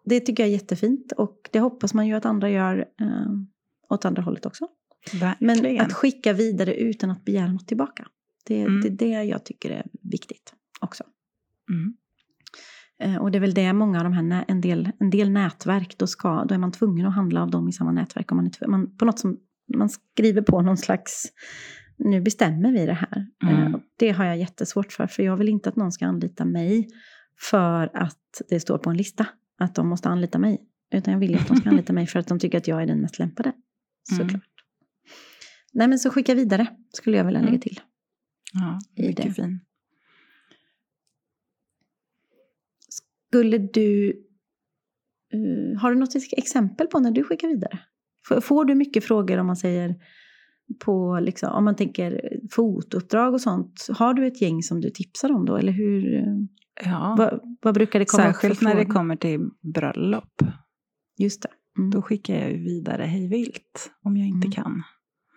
Det tycker jag är jättefint och det hoppas man ju att andra gör ehm, åt andra hållet också. Men Verkligen. att skicka vidare utan att begära något tillbaka. Det, Mm. det är det jag tycker är viktigt också. Mm. Eh, Och det är väl det många av de här, en del, en del nätverk, då, ska, då är man tvungen att handla av dem i samma nätverk. Om man, är man, på något som, man skriver på någon slags, nu bestämmer vi det här. Mm. Eh, och Det har jag jättesvårt för, för jag vill inte att någon ska anlita mig för att det står på en lista att de måste anlita mig. Utan jag vill att de ska anlita mig för att de tycker att jag är den mest lämpade. (laughs) Mm. Såklart. Nej men så skicka vidare, skulle jag vilja lägga Mm. till. Ja, mycket fin. Skulle du... eh, har du något exempel på när du skickar vidare? Får- Får du mycket frågor om man säger på, liksom, om man tänker fotouppdrag och sånt? Har du ett gäng som du tipsar om då? Eller hur? Ja. Vad, vad brukar det komma Särskilt när det kommer till bröllop. Just det. Mm. Då skickar jag vidare hej vilt om jag inte Mm. kan.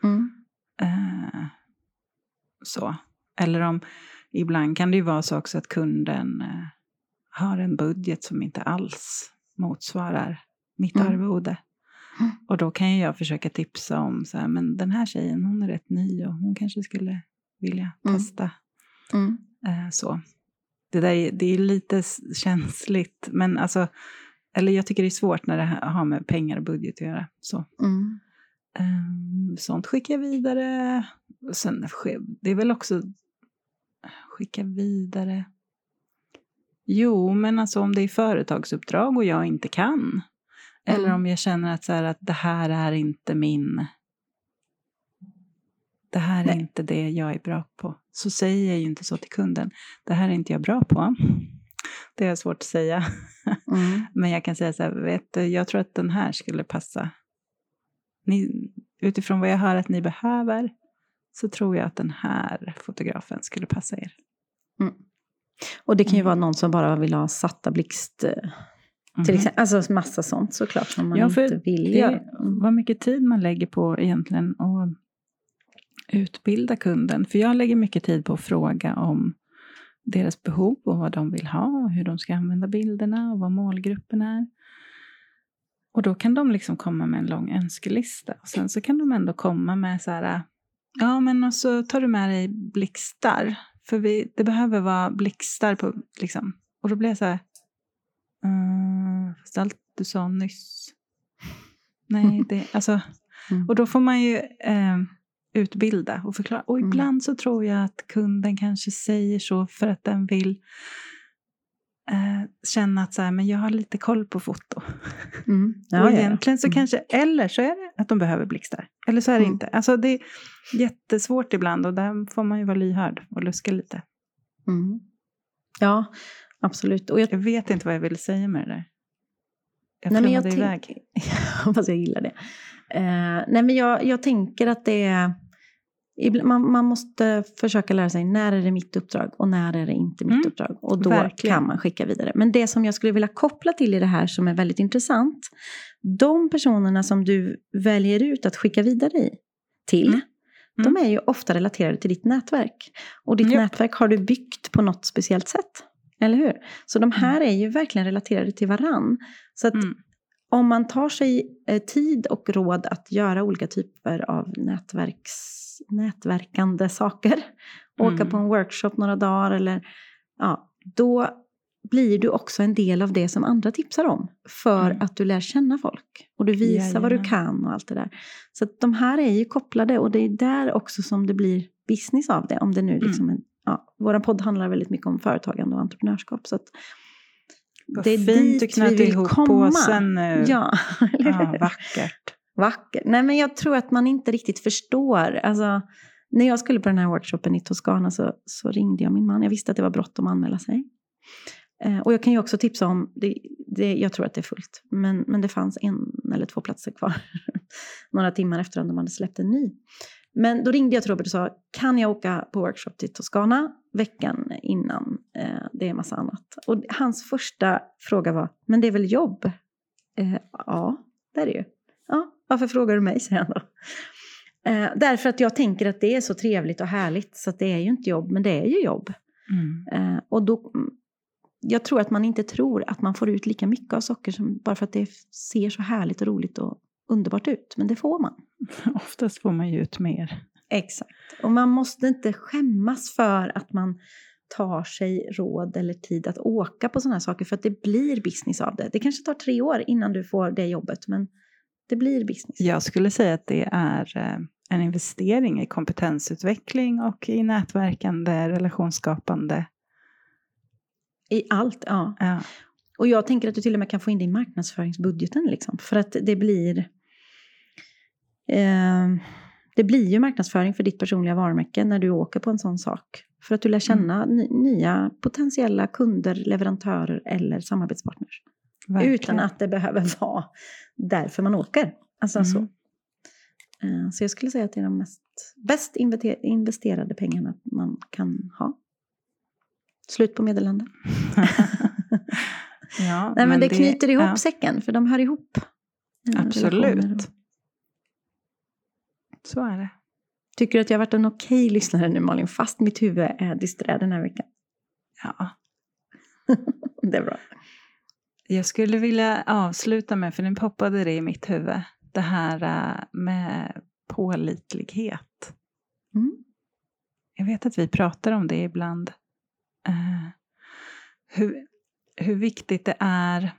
Mm. Eh, så. Eller om, ibland kan det ju vara så också att kunden eh, har en budget som inte alls motsvarar mitt Mm. arvode. Mm. Och då kan jag försöka tipsa om så här, men den här tjejen hon är rätt ny och hon kanske skulle vilja Mm. testa. Mm. Eh, så. Det, där är, det är lite känsligt, men alltså, eller jag tycker det är svårt när det ha- har med pengar och budget att göra. Så. Mm. Ehm, sånt skickar jag vidare. Och Sen, det är väl också skicka vidare. Jo, men alltså om det är företagsuppdrag och jag inte kan. Eller Mm. om jag känner att, så här, att det här är inte min... Det här är Nej. inte det jag är bra på. Så säger jag ju inte så till kunden. Det här är inte jag bra på. Det är svårt att säga. Mm. (laughs) Men jag kan säga så här, vet du, jag tror att den här skulle passa. Ni, utifrån vad jag hör att ni behöver så tror jag att den här fotografen skulle passa er. Och det kan ju Mm. vara någon som bara vill ha satta blixt, eh, till Mhm. exempel. Alltså massa sånt såklart som man Ja, för inte vill det- göra. Mm. Vad mycket tid man lägger på egentligen att utbilda kunden. För jag lägger mycket tid på att fråga om deras behov och vad de vill ha och hur de ska använda bilderna och vad målgruppen är. Och då kan de liksom komma med en lång önskelista. Och sen så kan de ändå komma med så här, ja men och så tar du med dig blixtar. För vi, det behöver vara blixtar på, liksom. Och då blir jag så här, mm, fast allt du sa nyss. (laughs) Nej, det, alltså, Mm. och då får man ju eh, utbilda och förklara. Och Mm. ibland så tror jag att kunden kanske säger så för att den vill eh, känna att så här, men jag har lite koll på foto. Mm. (laughs) och Ja, ja, ja. egentligen så Mm. kanske, eller så är det att de behöver blixtar. Eller så är det Mm. inte. Alltså det är jättesvårt ibland och där får man ju vara lyhörd och luska lite. Mm. Ja, absolut. Och jag, Jag vet inte vad jag vill säga med det där. Jag nej, men jag flummade tänk- iväg. jag hoppas jag gillar det. Eh, nej, men jag, jag tänker att det är... Man, man måste försöka lära sig när är det mitt uppdrag och när är det inte mitt Mm, uppdrag. Och då verkligen. kan man skicka vidare. Men det som jag skulle vilja koppla till i det här som är väldigt intressant. De personerna som du väljer ut att skicka vidare i, till. Mm. De är ju ofta relaterade till ditt nätverk. Och ditt Japp. nätverk har du byggt på något speciellt sätt. Eller hur? Så de här är ju verkligen relaterade till varann. Så att Mm. Om man tar sig eh, tid och råd att göra olika typer av nätverks, nätverkande saker, (laughs) åka Mm. på en workshop några dagar eller ja, då blir du också en del av det som andra tipsar om. För Mm. att du lär känna folk och du visar vad du Jajamän. kan och allt det där. Så att de här är ju kopplade och det är där också som det blir business av det. Om det nu liksom Mm. en, ja, vår podd handlar väldigt mycket om företagande och entreprenörskap. Så att Vad det är fint dit du vi vill ihop komma. påsen nu. Ja, (laughs) Ja, vackert. Vacker. Nej, men jag tror att man inte riktigt förstår. Alltså, när jag skulle på den här workshopen i Toscana så, så ringde jag min man. Jag visste att det var bråttom att anmäla sig. Eh, och jag kan ju också tipsa om, det, det, jag tror att det är fullt, men, men det fanns en eller två platser kvar. (laughs) Några timmar efter att de hade släppt en ny. Men då ringde jag till Robert och sa, kan jag åka på workshop till Toscana veckan innan? Eh, det är massa annat. Och hans första fråga var, men det är väl jobb? Eh, ja, det är det ju. Ja, varför frågar du mig, säger han då. Eh, därför att jag tänker att det är så trevligt och härligt så att det är ju inte jobb, men det är ju jobb. Mm. Eh, och då, jag tror att man inte tror att man får ut lika mycket av socker som, bara för att det ser så härligt och roligt och underbart ut. Men det får man. (laughs) Oftast får man ju ut mer. Exakt. Och man måste inte skämmas för att man tar sig råd eller tid att åka på sådana här saker. För att det blir business av det. Det kanske tar tre år innan du får det jobbet. Men det blir business. Jag skulle säga att det är eh, en investering i kompetensutveckling och i nätverkande, relationsskapande. I allt, ja. Ja. Och jag tänker att du till och med kan få in det i marknadsföringsbudgeten. Liksom, för att det blir... Eh, det blir ju marknadsföring för ditt personliga varumärke när du åker på en sån sak. För att du lär känna ny, nya potentiella kunder, leverantörer eller samarbetspartners. Verkligen. Utan att det behöver (laughs) vara därför man åker. Alltså Mm. så. Eh, Så jag skulle säga att det är de mest, bäst investerade pengarna man kan ha. Slut på meddelanden. (laughs) ja, Nej, men, det, knyter ihop ja, säcken, för de hör ihop. eh, Absolut. Så är det. Tycker du att jag har varit en okej lyssnare nu Malin, fast mitt huvud är disträ den här veckan? Ja. (laughs) Det är bra. Jag skulle vilja avsluta med, för nu poppade det i mitt huvud, det här äh, med pålitlighet. Mm. Jag vet att vi pratar om det ibland. Eh, hur, hur viktigt det är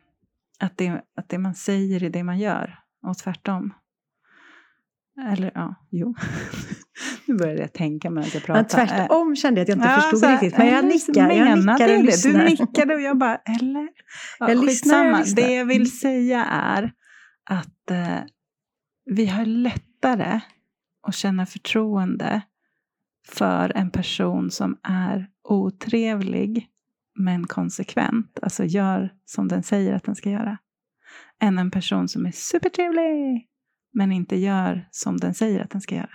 att det, att det man säger är det man gör. Och tvärtom. Eller ja, jo. (laughs) nu började jag tänka medan jag Men pratade. tvärtom kände jag att jag inte Ja, förstod här, riktigt. Men jag nickar, jag nickar och det. lyssnar. Du nickade och jag bara, eller? Ja, Jag lyssnar, jag lyssnar. Det jag vill säga är att eh, vi har lättare att känna förtroende för en person som är otrevlig men konsekvent, alltså gör som den säger att den ska göra, än en person som är supertrevlig men inte gör som den säger att den ska göra.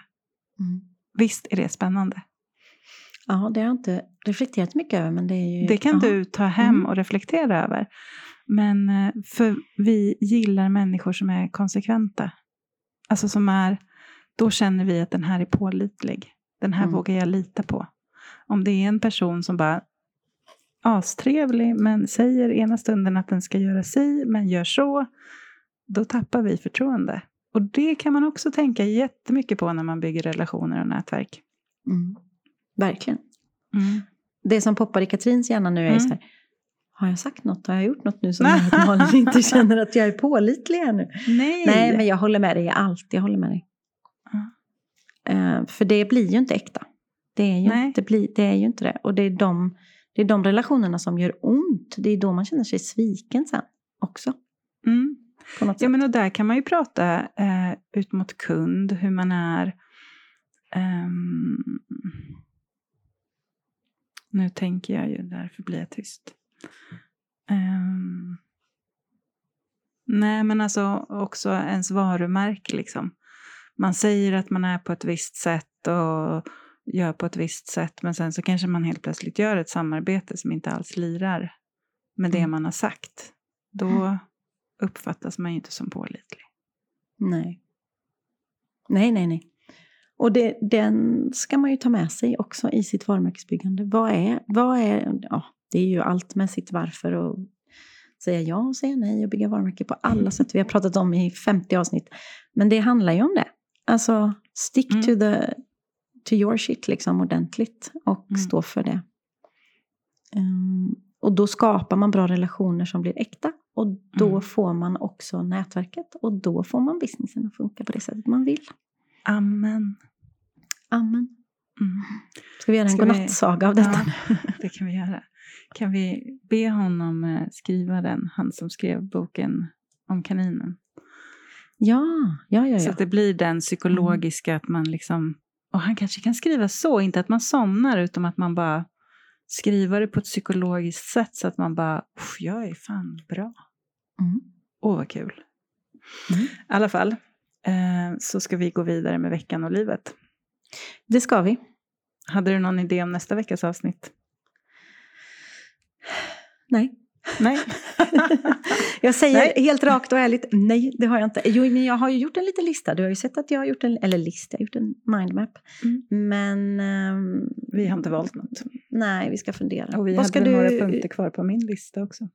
Mm. Visst är det spännande? Ja, det har jag inte reflekterat mycket över. Men det, är ju, Det kan ja. du ta hem Mm. och reflektera över. Men eh, för vi gillar människor som är konsekventa. Alltså som är, då känner vi att den här är pålitlig. Den här Mm. vågar jag lita på. Om det är en person som bara astrevlig men säger ena stunden att den ska göra si men gör så. Då tappar vi förtroende. Och det kan man också tänka jättemycket på när man bygger relationer och nätverk. Mm. Verkligen. Mm. Det som poppar i Katrins hjärna nu är Mm. så här. Har jag sagt något? Har jag gjort något nu som (laughs) gör att inte känner att jag är pålitlig här nu? Nej! Nej, men jag håller med dig i allt. Jag håller med dig. Eh, för det blir ju inte äkta. Det är ju, Nej. inte, bli, det är ju inte det. Och det är, de, det är de relationerna som gör ont. Det är då man känner sig sviken sen också. Mm. Ja, men och där kan man ju prata eh, ut mot kund, hur man är. ehm, nu tänker jag ju, därför blir jag tyst. Ehm, nej, men alltså också ens varumärke liksom. Man säger att man är på ett visst sätt och gör på ett visst sätt, men sen så kanske man helt plötsligt gör ett samarbete som inte alls lirar med det Mm. man har sagt. Då uppfattas man ju inte som pålitlig. Nej. Nej, nej, nej. Och det, den ska man ju ta med sig också i sitt varumärkesbyggande. Vad är, vad är, ja, det är ju allt med sitt varför och säga ja och säga nej och bygga varumärke på alla sätt vi har pratat om i 50 avsnitt. Men det handlar ju om det. Alltså, stick Mm. to, the, to your shit liksom ordentligt och Mm. stå för det. Ehm, och då skapar man bra relationer som blir äkta. Och då Mm. får man också nätverket och då får man businessen att funka på det sättet man vill. Amen. Amen. Mm. Ska vi göra en Ska vi- godnattsaga av detta? Ja, (laughs) det kan vi göra. Kan vi be honom eh, skriva den, han som skrev boken om kaninen? Ja, ja, ja. Så ja. att det blir den psykologiska att man liksom, och han kanske kan skriva så, inte att man somnar utan att man bara skriver det på ett psykologiskt sätt så att man bara, "Uff, jag är fan bra. Mm. Åh vad kul. Mm. I alla fall, eh, så ska vi gå vidare med veckan och livet. Det ska vi. Hade du någon idé om nästa veckas avsnitt? Nej. Nej. (laughs) jag säger Nej. helt rakt och ärligt, nej det har jag inte. Jo, men jag har ju gjort en liten lista. Du har ju sett att jag har gjort en, eller lista, jag har gjort en mindmap. Mm. Men ehm, Vi har inte valt något. nej, vi ska fundera. Och vi Vad hade du... några punkter kvar på min lista också.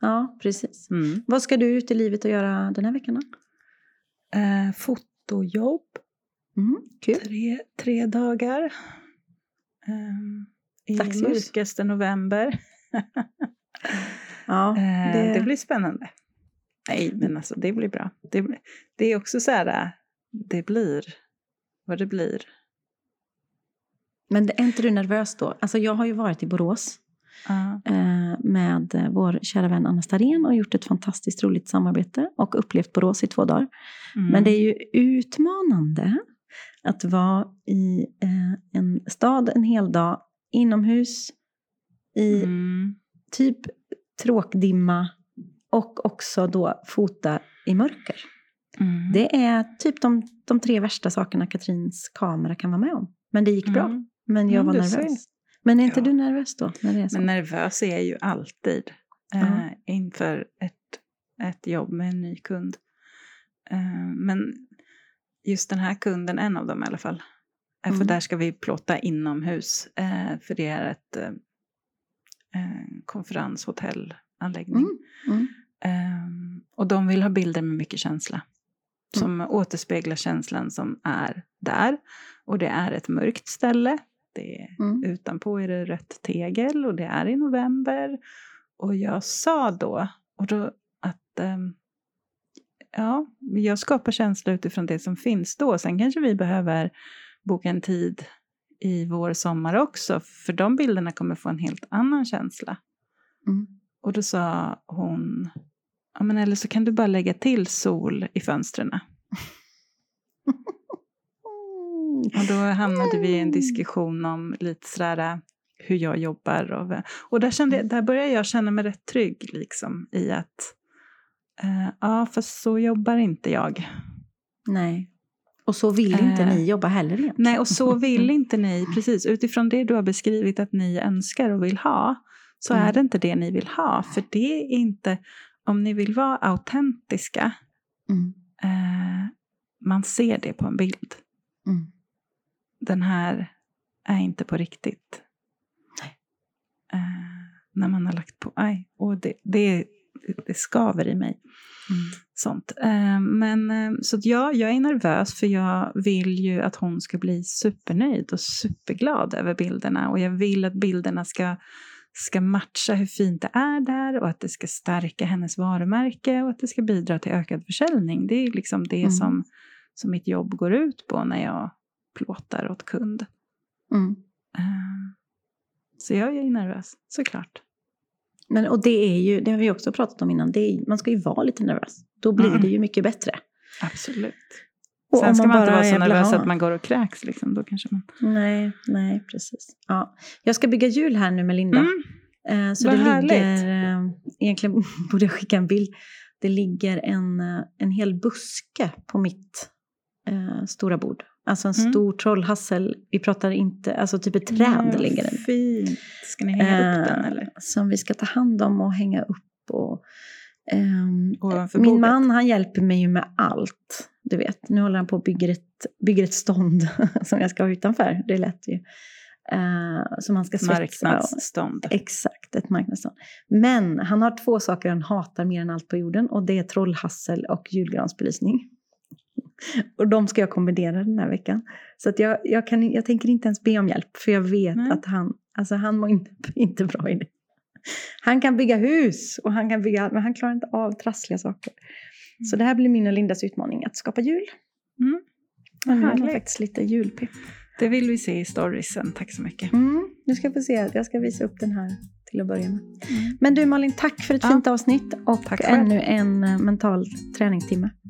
Ja, precis. Mm. Vad ska du ut i livet och göra den här veckan då? Eh, fotojobb, Mm, kul. tre, tre dagar. Ehm, I Dagsljus. mörkaste november. (laughs) Ja, Eh, det- det... blir spännande. Nej, men alltså det blir bra. Det, det är också så här, äh, det blir vad det blir. Men är inte du nervös då? Alltså jag har ju varit i Borås eh, med eh, vår kära vän Anna Starén och gjort ett fantastiskt roligt samarbete och upplevt Borås i två dagar. Mm. Men det är ju utmanande att vara i eh, en stad en hel dag inomhus i Mm. Typ tråkdimma och också då fota i mörker. Mm. Det är typ de, de tre värsta sakerna Katrins kamera kan vara med om. Men det gick bra. Mm. Men jag Mm, var nervös. ser. Men är inte Ja. du nervös då? När det är så? Men nervös är jag ju alltid eh, inför ett, ett jobb med en ny kund. Eh, men just den här kunden, en av dem i alla fall. Eh, För Mm. där ska vi plåta inomhus. Eh, för det är ett eh, konferenshotellanläggning. Mm. Mm. Ehm, och de vill ha bilder med mycket känsla. Som återspeglar känslan som är där. Och det är ett mörkt ställe. Det är, Mm. Utanpå är det rött tegel och det är i november. Och jag sa då, och då att ehm, ja, jag skapar känsla utifrån det som finns då. Sen kanske vi behöver boka en tid i vår sommar också. För de bilderna kommer få en helt annan känsla. Mm. Och då sa hon, ja men eller så kan du bara lägga till sol i fönstren. (laughs) Och då hamnade vi i en diskussion om lite sådär hur jag jobbar. Och, och där, kände, jag- där började jag känna mig rätt trygg liksom i att eh, ja, fast så jobbar inte jag. Nej. Och så vill inte Eh, ni jobba heller egentligen. Nej, och så (laughs) vill inte ni, precis utifrån det du har beskrivit att ni önskar och vill ha, så Mm. är det inte det ni vill ha. För det är inte, om ni vill vara autentiska, Mm. eh, man ser det på en bild. Mm. Den här är inte på riktigt. Eh, när man har lagt på, aj, och det, det, det skaver i mig. Mm. Sånt. Eh, men eh, så ja, jag är nervös för jag vill ju att hon ska bli supernöjd och superglad över bilderna. Och jag vill att bilderna ska, ska matcha hur fint det är där och att det ska stärka hennes varumärke och att det ska bidra till ökad försäljning. Det är liksom det Mm. som, som mitt jobb går ut på när jag plåtar åt kund. Mm. Eh, så jag är nervös, såklart. Men, och det är ju, det har vi också pratat om innan, är, man ska ju vara lite nervös. Då blir Mm. det ju mycket bättre. Absolut. Och Sen ska man, inte bara vara så nervös att man går och kräks. Liksom. Då kanske man... Nej, nej, precis. Ja. Jag ska bygga jul här nu med Linda. Mm. Eh, så Vad det härligt. ligger, eh, egentligen (laughs) borde jag skicka en bild. Det ligger en, eh, en hel buske på mitt eh, stora bord. Alltså en Mm. stor trollhassel. Vi pratar inte, alltså typ ett träd Ja, ligger den. Fint. Ska ni hänga upp den Eh, eller? Som vi ska ta hand om och hänga upp. Och, Ovanför min man han hjälper mig ju med allt. Du vet, nu håller han på och bygger ett, bygger ett stånd (laughs) som jag ska ha utanför. Det lät ju. Uh, som han ska svetsa. Marknadsstånd. Exakt, ett marknadsstånd. Men han har två saker han hatar mer än allt på jorden och det är trollhassel och julgransbelysning. Och de ska jag kombinera den här veckan. Så att jag, jag, kan, jag tänker inte ens be om hjälp för jag vet Nej. att han, alltså han mår inte, (laughs) inte bra i det. Han kan bygga hus och han kan bygga men han klarar inte av trassliga saker. Så det här blir min och Lindas utmaning, att skapa jul. Mm. Och nu jag faktiskt lite julpepp. Det vill vi se i storiesen. Tack så mycket. Mm, nu ska vi se, jag ska visa upp den här till att börja med. Mm. Men du Malin, tack för ett Ja. fint avsnitt och ännu en eh, mental träningstimme. (laughs)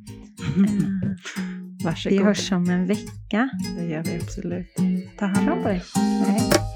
Eh, Varsågod. Vi hörs om en vecka. Det gör vi absolut. Ta hand om dig. Hej.